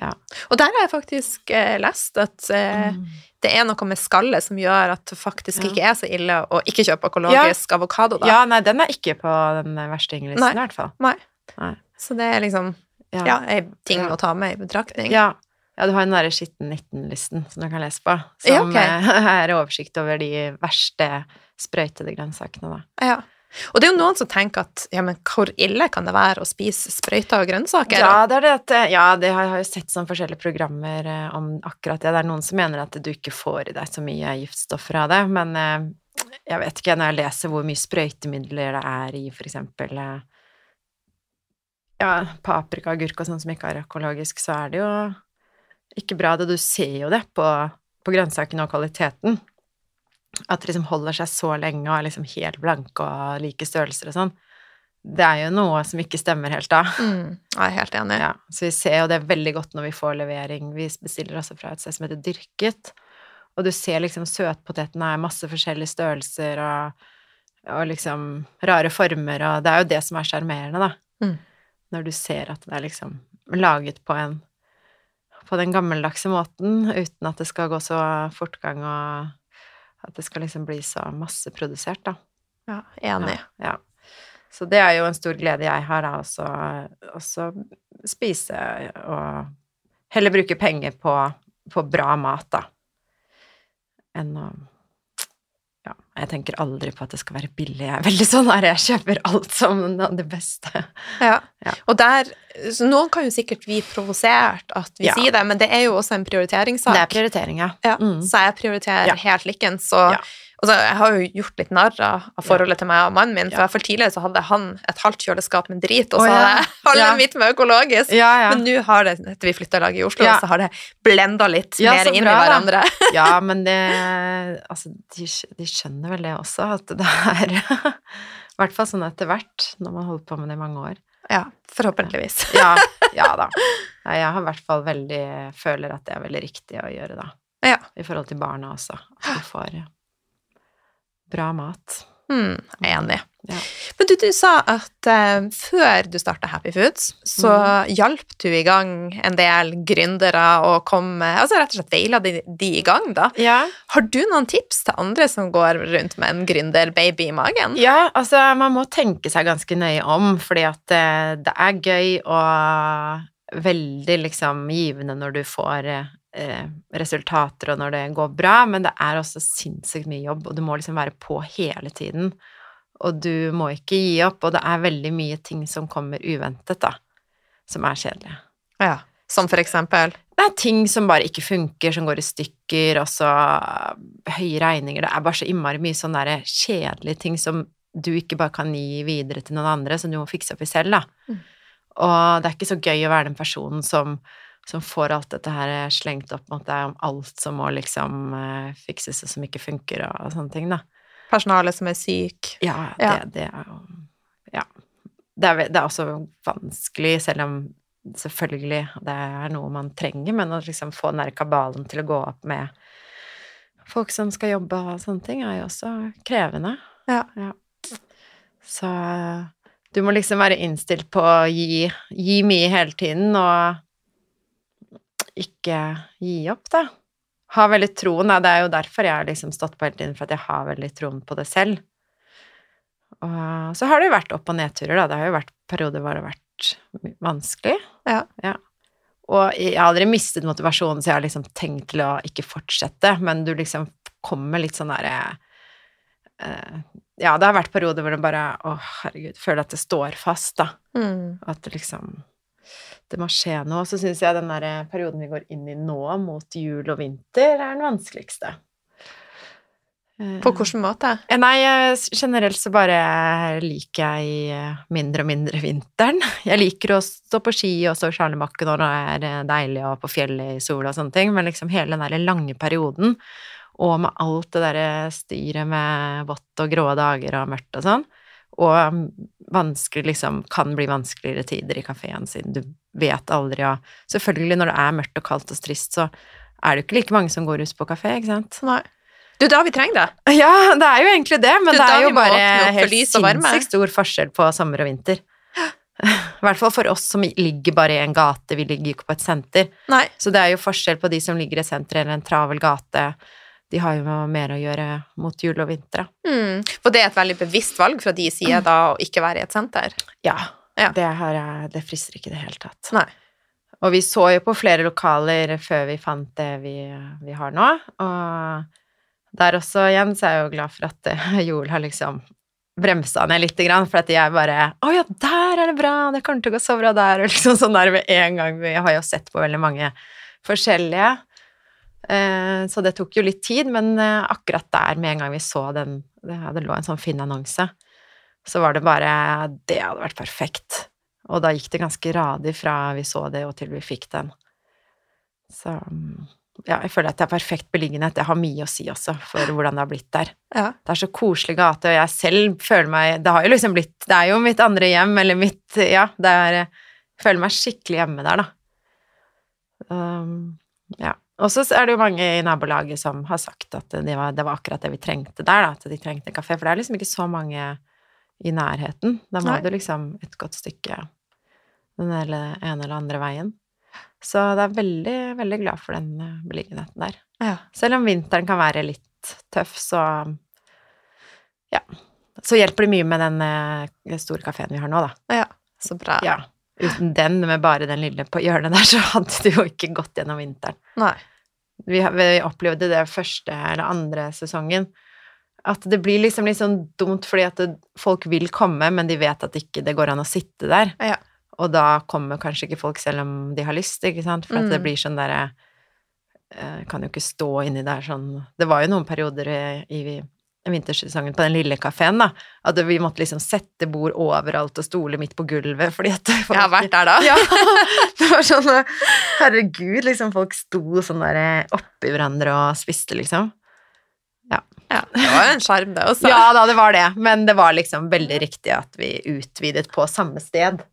B: Ja.
A: Og der har jeg faktisk eh, lest at eh,
B: Mm.
A: det er noe med skallet som gjør at det faktisk
B: Ja.
A: ikke er så ille å ikke kjøpe økologisk avokado, da.
B: Ja, nei, den er ikke på den verstinglisten
A: Nei.
B: i hvert fall.
A: Nei.
B: Nei.
A: Så det er liksom
B: Ja.
A: ja, ei ting
B: Ja.
A: å ta med i betraktning.
B: Ja. ja, du har den derre skitten 19-listen som du kan lese på, som
A: ok.
B: eh, *laughs* er oversikt over de verste sprøytede grønnsakene, da.
A: Ja. Og det er jo noen som tenker at ja, men hvor ille kan det være å spise sprøyta og grønnsaker?
B: Ja, det det eh, Ja, det har jeg har jo sett sånn forskjellige programmer eh, om akkurat det. Det er noen som mener at du ikke får i deg så mye giftstoffer av det, men eh, jeg vet ikke, når jeg leser hvor mye sprøytemidler det er i for eksempel ja, paprika, agurk og sånn som ikke er økologisk, så er det jo ikke bra. Det, du ser jo det på, på grønnsakene og kvaliteten. At det liksom holder seg så lenge og er liksom helt blanke og like størrelser og sånn. Det er jo noe som ikke stemmer helt da.
A: Mm. Jeg er helt enig.
B: Ja, så vi ser jo det veldig godt når vi får levering. Vi bestiller også fra et sted som heter Dyrket. Og du ser liksom søtpotetene er masse forskjellige størrelser og, og liksom rare former, og det er jo det som er sjarmerende, da.
A: Mm.
B: Når du ser at det er liksom laget på en på den gammeldagse måten, uten at det skal gå så fortgang og at det skal liksom bli så masseprodusert, da.
A: Ja, enig.
B: Ja, ja. Så det er jo en stor glede jeg har, da, også, også spise og heller bruke penger på, på bra mat, da, enn å jeg tenker aldri på at det skal være billig. Jeg er veldig sånn her, jeg kjøper alt som det beste.
A: Ja.
B: Ja.
A: Og der så Noen kan jo sikkert bli provosert at vi
B: Ja.
A: sier det, men det er jo også en prioriteringssak.
B: Det er prioritering, ja. Mm.
A: Så jeg prioriterer helt likens. Så
B: Ja.
A: så, jeg har jo gjort litt narr av forholdet forholdet til meg og mannen min. For
B: Ja.
A: for tidligere så hadde han et halvt kjøleskap med drit, og så
B: Å, ja.
A: hadde jeg *laughs* halve
B: Ja.
A: mitt med økologisk.
B: Ja, ja.
A: Men nå har det, etter vi flytta lag i Oslo,
B: Ja.
A: så har det blenda litt
B: Ja,
A: mer inn i hverandre. *laughs*
B: Ja, men det Altså, de, de skjønner vel det også, at det er *laughs* I hvert fall sånn etter hvert, når man holder på med det i mange år.
A: Ja, forhåpentligvis.
B: Ja, ja da. Nei, jeg har i hvert fall veldig Føler at det er veldig riktig å gjøre, da.
A: Ja.
B: I forhold til barna også. At de får bra mat.
A: Mm, jeg er enig.
B: Ja.
A: Men du, du sa at uh, før du starta Happy Foods, så
B: mm.
A: hjalp du i gang en del gründere og komme, Altså rett og slett veila de, de i gang, da.
B: Ja.
A: Har du noen tips til andre som går rundt med en gründerbaby i magen?
B: Ja, altså man må tenke seg ganske nøye om, fordi at uh, det er gøy og veldig liksom givende når du får eh, resultater og når det går bra, men det er også sinnssykt mye jobb, og du må liksom være på hele tiden. Og du må ikke gi opp, og det er veldig mye ting som kommer uventet, da, som er kjedelige.
A: Ja. Som for eksempel?
B: Det er ting som bare ikke funker, som går i stykker, og så høye regninger. Det er bare så innmari mye sånn derre kjedelige ting som du ikke bare kan gi videre til noen andre, som du må fikse opp i selv, da.
A: Mm.
B: Og det er ikke så gøy å være den personen som, som får alt dette her slengt opp mot deg om alt som må liksom eh, fikses og som ikke funker, og, og sånne ting, da.
A: Personale som er syk?
B: Ja,
A: Ja.
B: det, det er jo Ja. Det er, det er også vanskelig, selv om selvfølgelig det er noe man trenger, men å liksom få den der kabalen til å gå opp med folk som skal jobbe og sånne ting, er jo også krevende.
A: Ja.
B: Så du må liksom være innstilt på å gi, gi mye hele tiden, og ikke gi opp, da. Ha veldig troen, da. Det er jo derfor jeg har liksom stått på hele tiden, for at jeg har veldig troen på det selv. Og så har det jo vært opp- og nedturer, da. Det har jo vært perioder hvor det har vært vanskelig.
A: Ja.
B: Og jeg har aldri mistet motivasjonen, så jeg har liksom tenkt til å ikke fortsette, men du liksom kommer litt sånn derre eh, Ja, det har vært perioder hvor det bare Å, herregud, føler at det står fast, da.
A: Mm.
B: At det liksom Det må skje noe. Så syns jeg den der perioden vi går inn i nå, mot jul og vinter, er den vanskeligste. Eh,
A: På hvilken måte?
B: Eh, Nei, eh, generelt så bare liker jeg eh, mindre og mindre vinteren. *laughs* Jeg liker å stå på ski og stå i Sjarnebakken når det er eh, deilig og på fjellet i sola og sånne ting, men liksom hele den der lange perioden, og med alt det derre styret med vått og grå dager og mørkt og sånn, og vanskelig liksom Kan bli vanskeligere tider i kafeen siden du vet aldri ja. Selvfølgelig, når det er mørkt og kaldt og trist, så er det jo ikke like mange som går ut på kafé, ikke sant?
A: Nei. Du, da vi trenger det. *laughs*
B: Ja, det er jo egentlig det, men
A: Du,
B: det er jo bare helt sinnssykt stor forskjell på sommer og vinter. *gasps* I hvert fall for oss som ligger bare i en gate, vi ligger jo ikke på et senter.
A: Nei.
B: Så det er jo forskjell på de som ligger i et senter eller en travel gate. De har jo mer å gjøre mot jul og vinter.
A: Mm. For det er et veldig bevisst valg fra de side da å ikke være i et senter.
B: Ja.
A: Ja.
B: Det, her, det frister ikke i det hele tatt.
A: Nei.
B: Og vi så jo på flere lokaler før vi fant det vi, vi har nå, og der også igjen så er jeg jo glad for at eh, Joel har liksom bremsa ned litt, for at jeg bare Å ja, der er det bra! Det kommer til å gå så bra der! Og liksom sånn der med en gang. Vi har jo sett på veldig mange forskjellige. Eh, så det tok jo litt tid, men eh, akkurat der, med en gang vi så den Det, lå en sånn fin annonse, så var det bare Det hadde vært perfekt. Og da gikk det ganske radig fra vi så det og til vi fikk den. Så mm, ja, jeg føler at det er perfekt beliggenhet. Det har mye å si også for hvordan det har blitt der.
A: Ja.
B: Det er så koselig gate, og jeg selv føler meg Det har jo liksom blitt Det er jo mitt andre hjem, eller mitt Ja, det er Jeg føler meg skikkelig hjemme der, da. Um, ja. Og så er det jo mange i nabolaget som har sagt at det var, det var akkurat det vi trengte der, da, at de trengte en kafé. For det er liksom ikke så mange i nærheten. Da må
A: Nei.
B: du liksom et godt stykke den ene eller andre veien. Så det er veldig, veldig glad for den eh, beliggenheten der.
A: Ja.
B: Selv om vinteren kan være litt tøff, så ja. Så hjelper det mye med den eh, store kafeen vi har nå, da.
A: ja. Så bra.
B: Ja. Uten den, med bare den lille på hjørnet der, så hadde det jo ikke gått gjennom vinteren.
A: Nei.
B: Vi, vi opplevde det første eller andre sesongen. At det blir liksom litt sånn dumt fordi at det, folk vil komme, men de vet at ikke det går an å sitte der.
A: Ja.
B: Og da kommer kanskje ikke folk selv om de har lyst, ikke sant? For at det
A: Mm.
B: blir sånn derre eh, Kan jo ikke stå inni der sånn Det var jo noen perioder i, i vintersesongen på den lille kafeen, da, at vi måtte liksom sette bord overalt og stole midt på gulvet fordi at *laughs*
A: Jeg har vært der da. *laughs*
B: ja, *laughs* det var sånn Herregud, liksom, folk sto sånn der oppi hverandre og spiste, liksom.
A: Ja, det var jo en sjarm, det også.
B: Ja da, det var det, men det var liksom veldig riktig at vi utvidet på samme sted.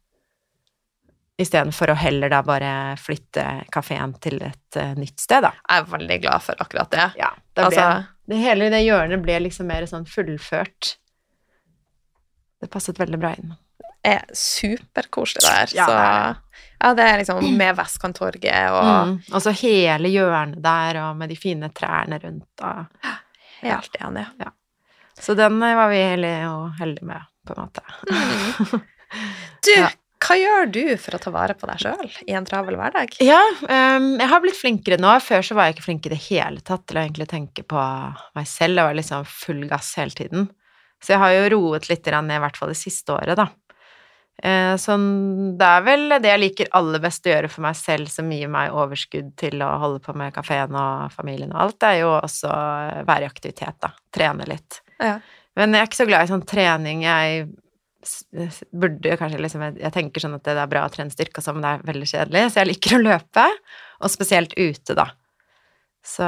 B: Istedenfor å heller da bare flytte kafeen til et eh, nytt sted, da.
A: Jeg er veldig glad for akkurat det.
B: Ja, det ble,
A: Altså,
B: det hele det hjørnet ble liksom mer sånn fullført. Det passet veldig bra inn.
A: Det er superkoselig der.
B: Ja,
A: så ja, det er liksom med Vestkanttorget og
B: Mm. Og så hele hjørnet der, og med de fine trærne rundt. Og *gasps*
A: Helt enig.
B: Så den var vi heldige, og heldige med, på en måte. *laughs*
A: Du,
B: Ja.
A: Hva gjør du for å ta vare på deg sjøl i en travel hverdag?
B: Ja, um, jeg har blitt flinkere nå. Før så var jeg ikke flink i det hele tatt til å egentlig tenke på meg selv. Jeg var liksom full gass hele tiden. Så jeg har jo roet litt ned, i hvert fall det siste året, da. Eh, Sånn, det er vel det jeg liker aller best å gjøre for meg selv, som gir meg overskudd til å holde på med kafeen og familien og alt, det er jo også være i aktivitet, da. Trene litt.
A: Ja.
B: Men jeg er ikke så glad i sånn trening. Jeg burde kanskje liksom Jeg tenker sånn at det er bra å trene styrke og sånn, men det er veldig kjedelig, så jeg liker å løpe, og spesielt ute, da. Så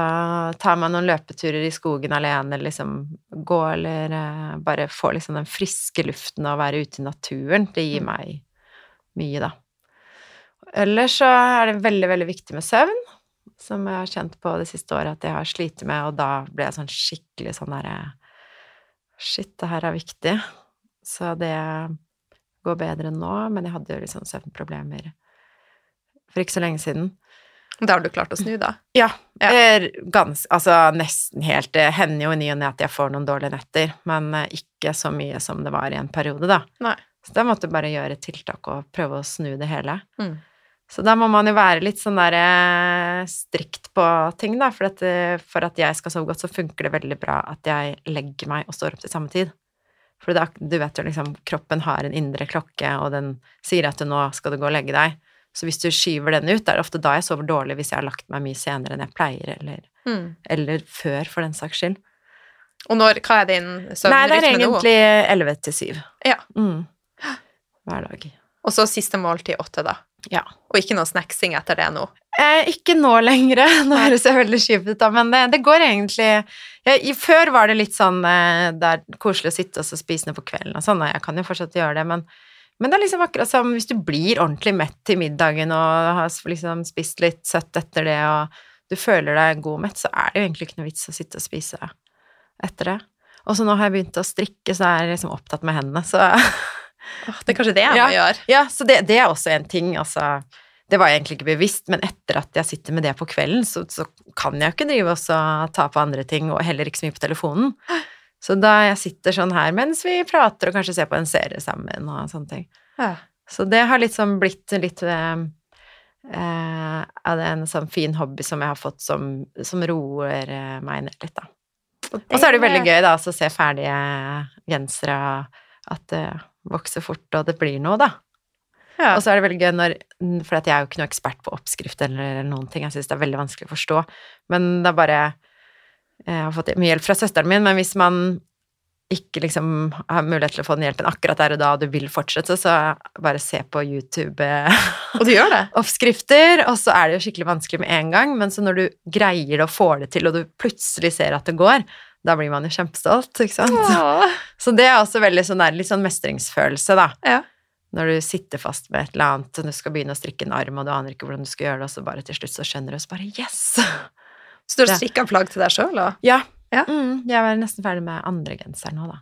B: tar man noen løpeturer i skogen alene, eller liksom gå eller uh, bare få liksom den friske luften og være ute i naturen, det gir
A: Mm.
B: meg mye, da. Ellers så er det veldig, veldig viktig med søvn, som jeg har kjent på det siste året at jeg har slitt med, og da ble jeg sånn skikkelig sånn derre Shit, det her er viktig. Så det går bedre nå, men jeg hadde jo liksom søvnproblemer for ikke så lenge siden.
A: Da har du klart å snu, da.
B: Ja,
A: Ja.
B: gans, altså nesten helt Det hender jo i ny og ne at jeg får noen dårlige netter, men eh, ikke så mye som det var i en periode, da.
A: Nei.
B: Så da måtte jeg bare gjøre tiltak og prøve å snu det hele.
A: Mm.
B: Så da må man jo være litt sånn der eh, strikt på ting, da, for at, eh, for at jeg skal sove godt, så funker det veldig bra at jeg legger meg og står opp til samme tid. For da, du vet jo liksom, kroppen har en indre klokke, og den sier at nå skal du gå og legge deg. Så hvis du skyver den ut, er det ofte da jeg sover dårlig hvis jeg har lagt meg mye senere enn jeg pleier, eller,
A: Mm.
B: eller før, for den saks skyld.
A: Og når, hva er din søvnrytme nå?
B: Nei, det er egentlig 11 til 7.
A: Ja.
B: Mm. Hver dag.
A: Og så siste måltid åtte, da.
B: Ja.
A: Og ikke noe snacksing etter det nå.
B: Eh, ikke nå lenger, *laughs* nå høres jeg veldig kjipt ut, da, men det, det går egentlig jeg, i, Før var det litt sånn eh, det er koselig å sitte og så spise noe på kvelden og sånn, og jeg kan jo fortsatt gjøre det, men, men det er liksom akkurat som hvis du blir ordentlig mett til middagen og har liksom spist litt søtt etter det, og du føler deg god mett, så er det jo egentlig ikke noe vits å sitte og spise etter det. Og så nå har jeg begynt å strikke, så er jeg liksom opptatt med hendene, så *laughs*
A: det er kanskje det jeg
B: Ja.
A: må gjøre.
B: Ja, så det, det er også en ting, altså Det var jeg egentlig ikke bevisst, men etter at jeg sitter med det på kvelden, så, så kan jeg jo ikke drive og ta på andre ting, og heller ikke så mye på telefonen. Så da jeg sitter sånn her mens vi prater og kanskje ser på en serie sammen og sånne ting.
A: Ja.
B: Så det har liksom blitt litt eh, eh, av det en sånn fin hobby som jeg har fått som, som roer eh, meg ned litt, da. Og så er det veldig gøy da, å se ferdige gensere, at det vokser fort, og det blir noe, da.
A: Ja.
B: Og så er det veldig gøy når For jeg er jo ikke noe ekspert på oppskrift eller noen ting, jeg syns det er veldig vanskelig å forstå, men det er bare Jeg har fått mye hjelp fra søsteren min, men hvis man ikke liksom har mulighet til å få den hjelpen akkurat der og da, og du vil fortsette, så bare se på YouTube-oppskrifter,
A: Og du gjør det? *laughs*
B: og så er det jo skikkelig vanskelig med en gang, men så når du greier det og får det til, og du plutselig ser at det går, da blir man jo kjempestolt, ikke sant?
A: Ja.
B: Så det er også veldig sånn der, litt sånn mestringsfølelse, da.
A: Ja.
B: Når du sitter fast med et eller annet, og du skal begynne å strikke en arm, og du aner ikke hvordan du skal gjøre det, og så bare til slutt så skjønner du, og så bare yes! *laughs*
A: Så du har strikka plagg til deg sjøl, da?
B: Ja.
A: Ja.
B: Mm, jeg er nesten ferdig med andre genser nå, da.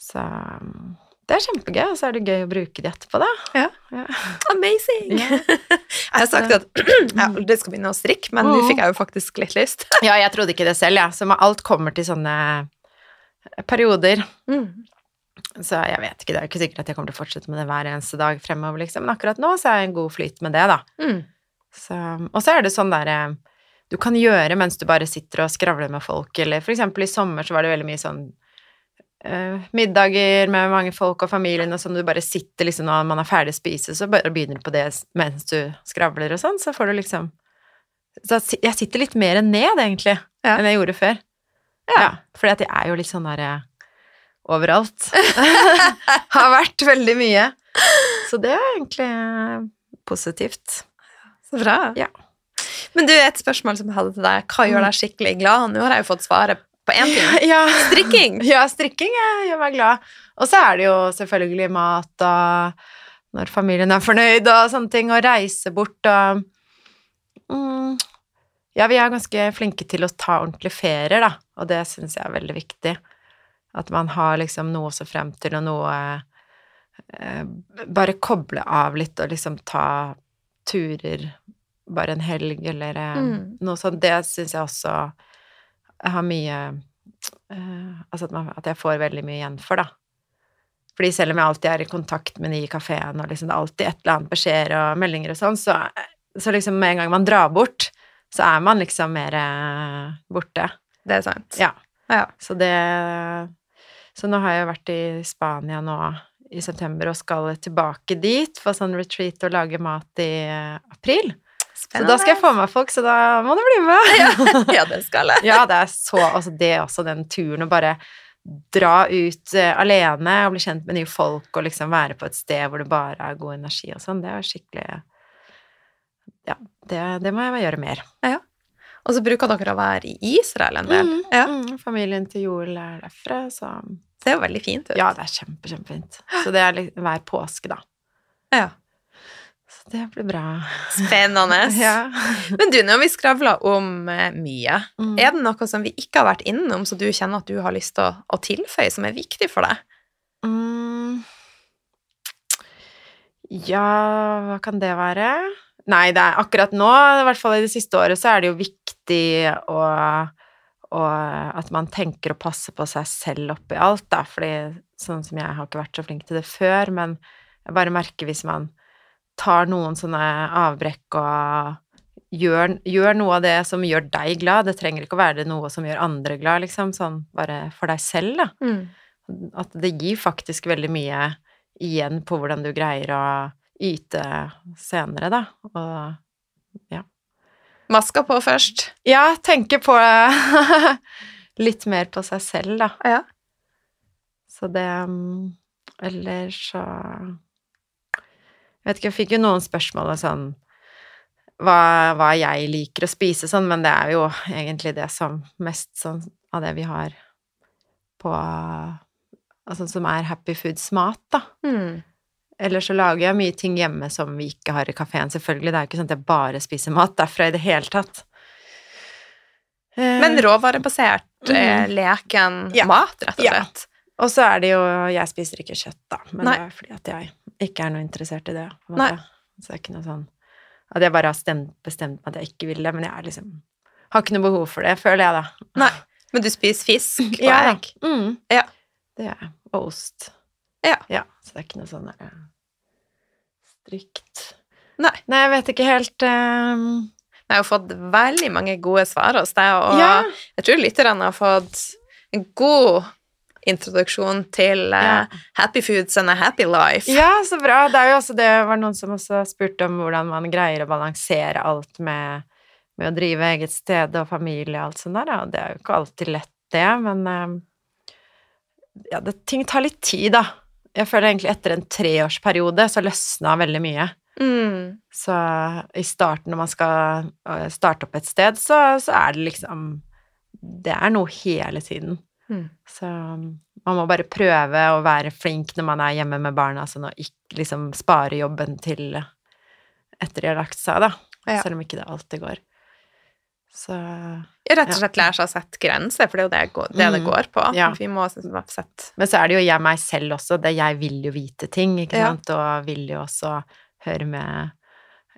B: Så um, det er kjempegøy, og så er det gøy å bruke de etterpå, da.
A: Ja.
B: Ja.
A: Amazing!
B: Yeah. *laughs*
A: Jeg har sagt at *clears throat* jeg aldri skal begynne å strikke, men nå fikk jeg jo faktisk litt lyst. *laughs*
B: ja, jeg trodde ikke det selv, jeg. Så alt kommer til sånne perioder.
A: Mm.
B: Så jeg vet ikke, det er ikke sikkert at jeg kommer til å fortsette med det hver eneste dag fremover, liksom. Men akkurat nå så er jeg en god flyt med det, da.
A: Mm.
B: Så, og så er det sånn derre du kan gjøre mens du bare sitter og skravler med folk, eller for eksempel i sommer så var det veldig mye sånn eh, middager med mange folk og familien og sånn, du bare sitter liksom når man er ferdig å spise, så bare begynner du på det mens du skravler og sånn, så får du liksom Så jeg sitter litt mer ned, egentlig,
A: Ja.
B: enn jeg gjorde før.
A: Ja.
B: fordi at jeg er jo litt sånn derre overalt. *laughs* Har vært veldig mye. Så det er egentlig eh, positivt.
A: Så bra.
B: Ja.
A: Men du, et spørsmål som jeg hadde til deg. Hva gjør deg skikkelig glad? Nå har jeg jo fått svaret på én ting. *laughs* *laughs*
B: Ja.
A: Strikking!
B: Ja, strikking gjør meg glad. Og så er det jo selvfølgelig mat og når familien er fornøyd og sånne ting, og reise bort og mm, Ja, vi er ganske flinke til å ta ordentlige ferier, da, og det syns jeg er veldig viktig. At man har liksom noe å se frem til, og noe eh, Bare koble av litt og liksom ta turer bare en helg eller eh,
A: Mm.
B: noe sånt. Det syns jeg også jeg har mye uh, Altså at, man, at jeg får veldig mye igjen for, da. Fordi selv om jeg alltid er i kontakt med de i kafeen, og liksom det er alltid et eller annet beskjeder og meldinger og sånn, så, så liksom med en gang man drar bort, så er man liksom mer uh, borte.
A: Det er sant.
B: Ja.
A: Ja.
B: Så det Så nå har jeg vært i Spania nå i september og skal tilbake dit for sånn retreat og lage mat i eh, april. Så da skal jeg få med folk, så da må du bli med.
A: Ja, det skal jeg. *laughs*
B: Ja, det er så Altså, det er også den turen å bare dra ut eh, alene og bli kjent med nye folk og liksom være på et sted hvor det bare er god energi og sånn, det er skikkelig Ja, det, det må jeg gjøre mer. Ja, ja.
A: Og så bruker dere å være i Israel en del. Ja.
B: Mm, familien til Joel er derfra, så
A: Det er jo veldig fint ut.
B: Ja, det er kjempe, kjempefint. Så det er litt hver påske, da.
A: Ja.
B: Det blir bra.
A: Spennende. *laughs*
B: Ja.
A: Men du, når vi skravla om eh, mye.
B: Mm.
A: Er det noe som vi ikke har vært innom, så du kjenner at du har lyst til å, å tilføye, som er viktig for deg?
B: Mm. Ja, hva kan det være? Nei, det er akkurat nå, i hvert fall i det siste året, så er det jo viktig å, og At man tenker å passe på seg selv oppi alt, da. Fordi sånn som jeg har ikke vært så flink til det før, men jeg bare merker hvis man tar noen sånne avbrekk og gjør, gjør noe av det som gjør deg glad. Det trenger ikke å være noe som gjør andre glad, liksom. Sånn bare for deg selv, da at det gir faktisk veldig mye igjen på hvordan du greier å yte senere, da. Og
A: Maska på først.
B: ja, tenke på *laughs* litt mer på seg selv, da.
A: Ja.
B: Så det mm, Eller så vet ikke, jeg fikk jo noen spørsmål sånn hva, hva jeg liker å spise sånn, men det er jo egentlig det som mest sånn av det vi har på Altså som er happy foods-mat, da.
A: Mm.
B: Eller så lager jeg mye ting hjemme som vi ikke har i kafeen, selvfølgelig. Det er jo ikke sånn at jeg bare spiser mat derfra i det hele tatt. Eh,
A: Men råvarebasert, eh,
B: Mhm.
A: leken
B: Ja.
A: mat, rett og
B: Ja.
A: slett.
B: Og så er det jo Jeg spiser ikke kjøtt, da, men
A: Nei.
B: det er fordi at jeg ikke er noe interessert i det.
A: Nei.
B: Så det er ikke noe sånn at jeg bare har stemt, bestemt meg at jeg ikke vil det, men jeg er liksom har ikke noe behov for det, føler jeg, da.
A: Nei. Men du spiser fisk og
B: Ja,
A: egg?
B: Mm.
A: Ja.
B: Det gjør jeg. Og ost.
A: Ja.
B: Så det er ikke noe sånn der, eh, strikt
A: Nei.
B: Nei, jeg vet ikke helt um...
A: Jeg har fått veldig mange gode svar hos deg, og
B: Ja.
A: jeg tror lytterne har fått en god introduksjon til
B: uh,
A: happy foods and a happy life.
B: Ja, så bra. Det er jo også det var noen som også spurte om hvordan man greier å balansere alt med, med å drive eget sted og familie og alt sånt der, og det er jo ikke alltid lett, det, men uh, ja, det, ting tar litt tid, da. Jeg føler egentlig etter en treårsperiode så løsna veldig mye.
A: Mm.
B: Så i starten, når man skal øh, starte opp et sted, så, så er det liksom Det er noe hele tiden.
A: Mm.
B: Så man må bare prøve å være flink når man er hjemme med barna, sånn å ikke liksom spare jobben til etter de har lagt seg, da.
A: Ja.
B: Selv om ikke det alltid går. Så
A: Rett og slett lære seg å sette grenser, for det er jo det går- det, det
B: Mm.
A: går på.
B: Ja.
A: Vi må sette
B: Men så er det jo jeg meg selv også, det jeg vil jo vite ting, ikke
A: Ja.
B: sant, og vil jo også høre med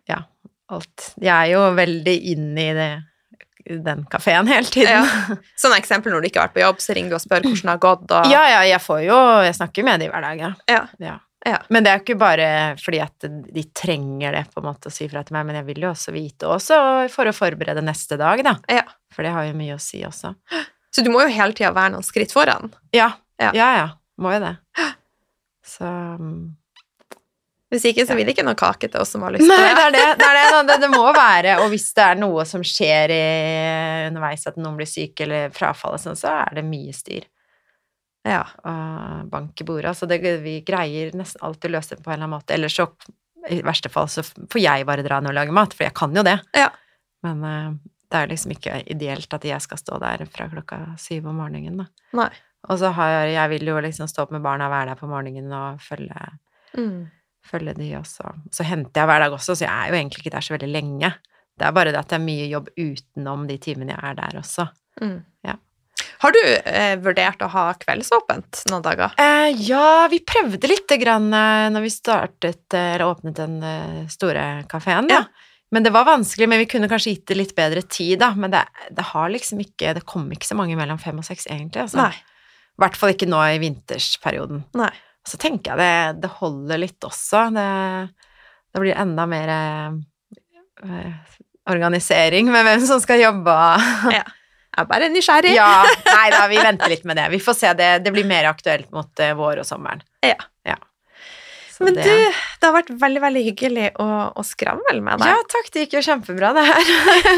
B: ja, alt. Jeg er jo veldig inne i det, den kafeen hele tiden.
A: ja. *laughs* Sånn eksempel når du ikke har vært på jobb, så ringer du og spør hvordan det har gått, og
B: Ja, ja, jeg får jo Jeg snakker med dem hver dag, ja.
A: Ja.
B: ja. Men det er jo ikke bare fordi at de trenger det, på en måte, å si fra til meg, men jeg vil jo også vite, også for å forberede neste dag, da.
A: Ja.
B: For det har jo mye å si også. *gasps*
A: Så du må jo hele tida være noen skritt foran.
B: Ja,
A: Ja.
B: ja, ja. Må jo det. *gasps* Så mm.
A: Hvis ikke, så blir det ikke noe kake til oss som har lyst
B: Nei,
A: på det.
B: er det. Det, er det, det, det må være Og hvis det er noe som skjer i, underveis, at noen blir syk eller frafall sånn, så er det mye styr
A: Ja.
B: og bank i bordet. Altså det, vi greier nesten alltid å løse det på en eller annen måte. Eller så, i verste fall, så får jeg bare dra ned og lage mat, for jeg kan jo det.
A: Ja.
B: Men eh, det er liksom ikke ideelt at jeg skal stå der fra klokka syv om morgenen, da.
A: Nei.
B: Og så har jeg, jeg vil jo liksom stå opp med barna, være der på morgenen og følge
A: Mm.
B: Følge de også. Så henter jeg hver dag også, så jeg er jo egentlig ikke der så veldig lenge. Det er bare det at det er mye jobb utenom de timene jeg er der også.
A: Mm.
B: Ja.
A: Har du eh, vurdert å ha kveldsåpent noen dager?
B: Eh, ja, vi prøvde lite grann eh, når vi startet, eh, eller åpnet den eh, store kafeen.
A: Ja.
B: Men det var vanskelig, men vi kunne kanskje gitt det litt bedre tid, da. Men det, det har liksom ikke Det kom ikke så mange mellom fem og seks, egentlig. Altså.
A: Nei.
B: I hvert fall ikke nå i vintersperioden.
A: Nei.
B: Så tenker jeg det, det holder litt også. Det, det blir enda mer eh, organisering med hvem som skal jobbe.
A: Ja. *laughs* Jeg er bare nysgjerrig.
B: ja, *laughs* nei da, vi venter litt med det. Vi får se. Det, det blir mer aktuelt mot eh, vår og sommeren.
A: Ja.
B: Så
A: Men
B: det-
A: du, det har vært veldig, veldig hyggelig å, å skravle med deg.
B: Ja, takk. Det gikk jo kjempebra, det her.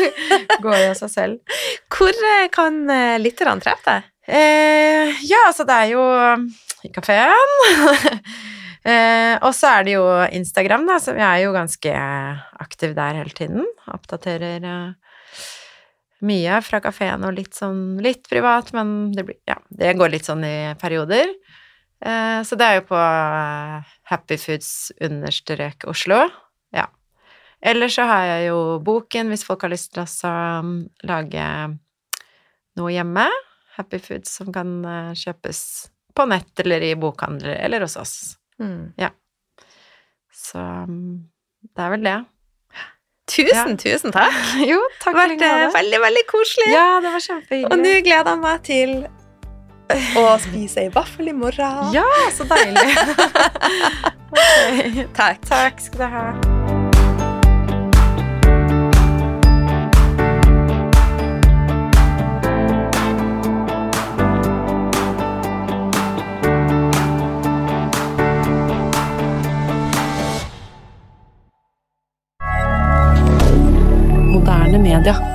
B: *laughs* Går jo av seg selv.
A: Hvor eh, kan eh, lytterne treffe deg?
B: Eh, ja, altså det er jo i kafeen. *laughs* eh, og så er det jo Instagram, da, så jeg er jo ganske aktiv der hele tiden. Oppdaterer eh, mye fra kafeen og litt sånn litt privat, men det, blir, ja, det går litt sånn i perioder. Eh, så det er jo på eh, Happy Foods understrek Oslo. Ja. Ellers så har jeg jo boken, hvis folk har lyst til å um, lage noe hjemme. Happy Foods som kan eh, kjøpes på nett eller i bokhandler eller hos oss.
A: Mm.
B: Så um, det er vel det.
A: Tusen, tusen takk. *laughs*
B: Jo,
A: takk Det vært eh, veldig, veldig koselig.
B: Ja, det var
A: Og nå gleder jeg meg til å *laughs* spise ei vaffel i morgen.
B: Ja, så deilig. *laughs* okay.
A: Takk.
B: Takk skal du ha. Canada.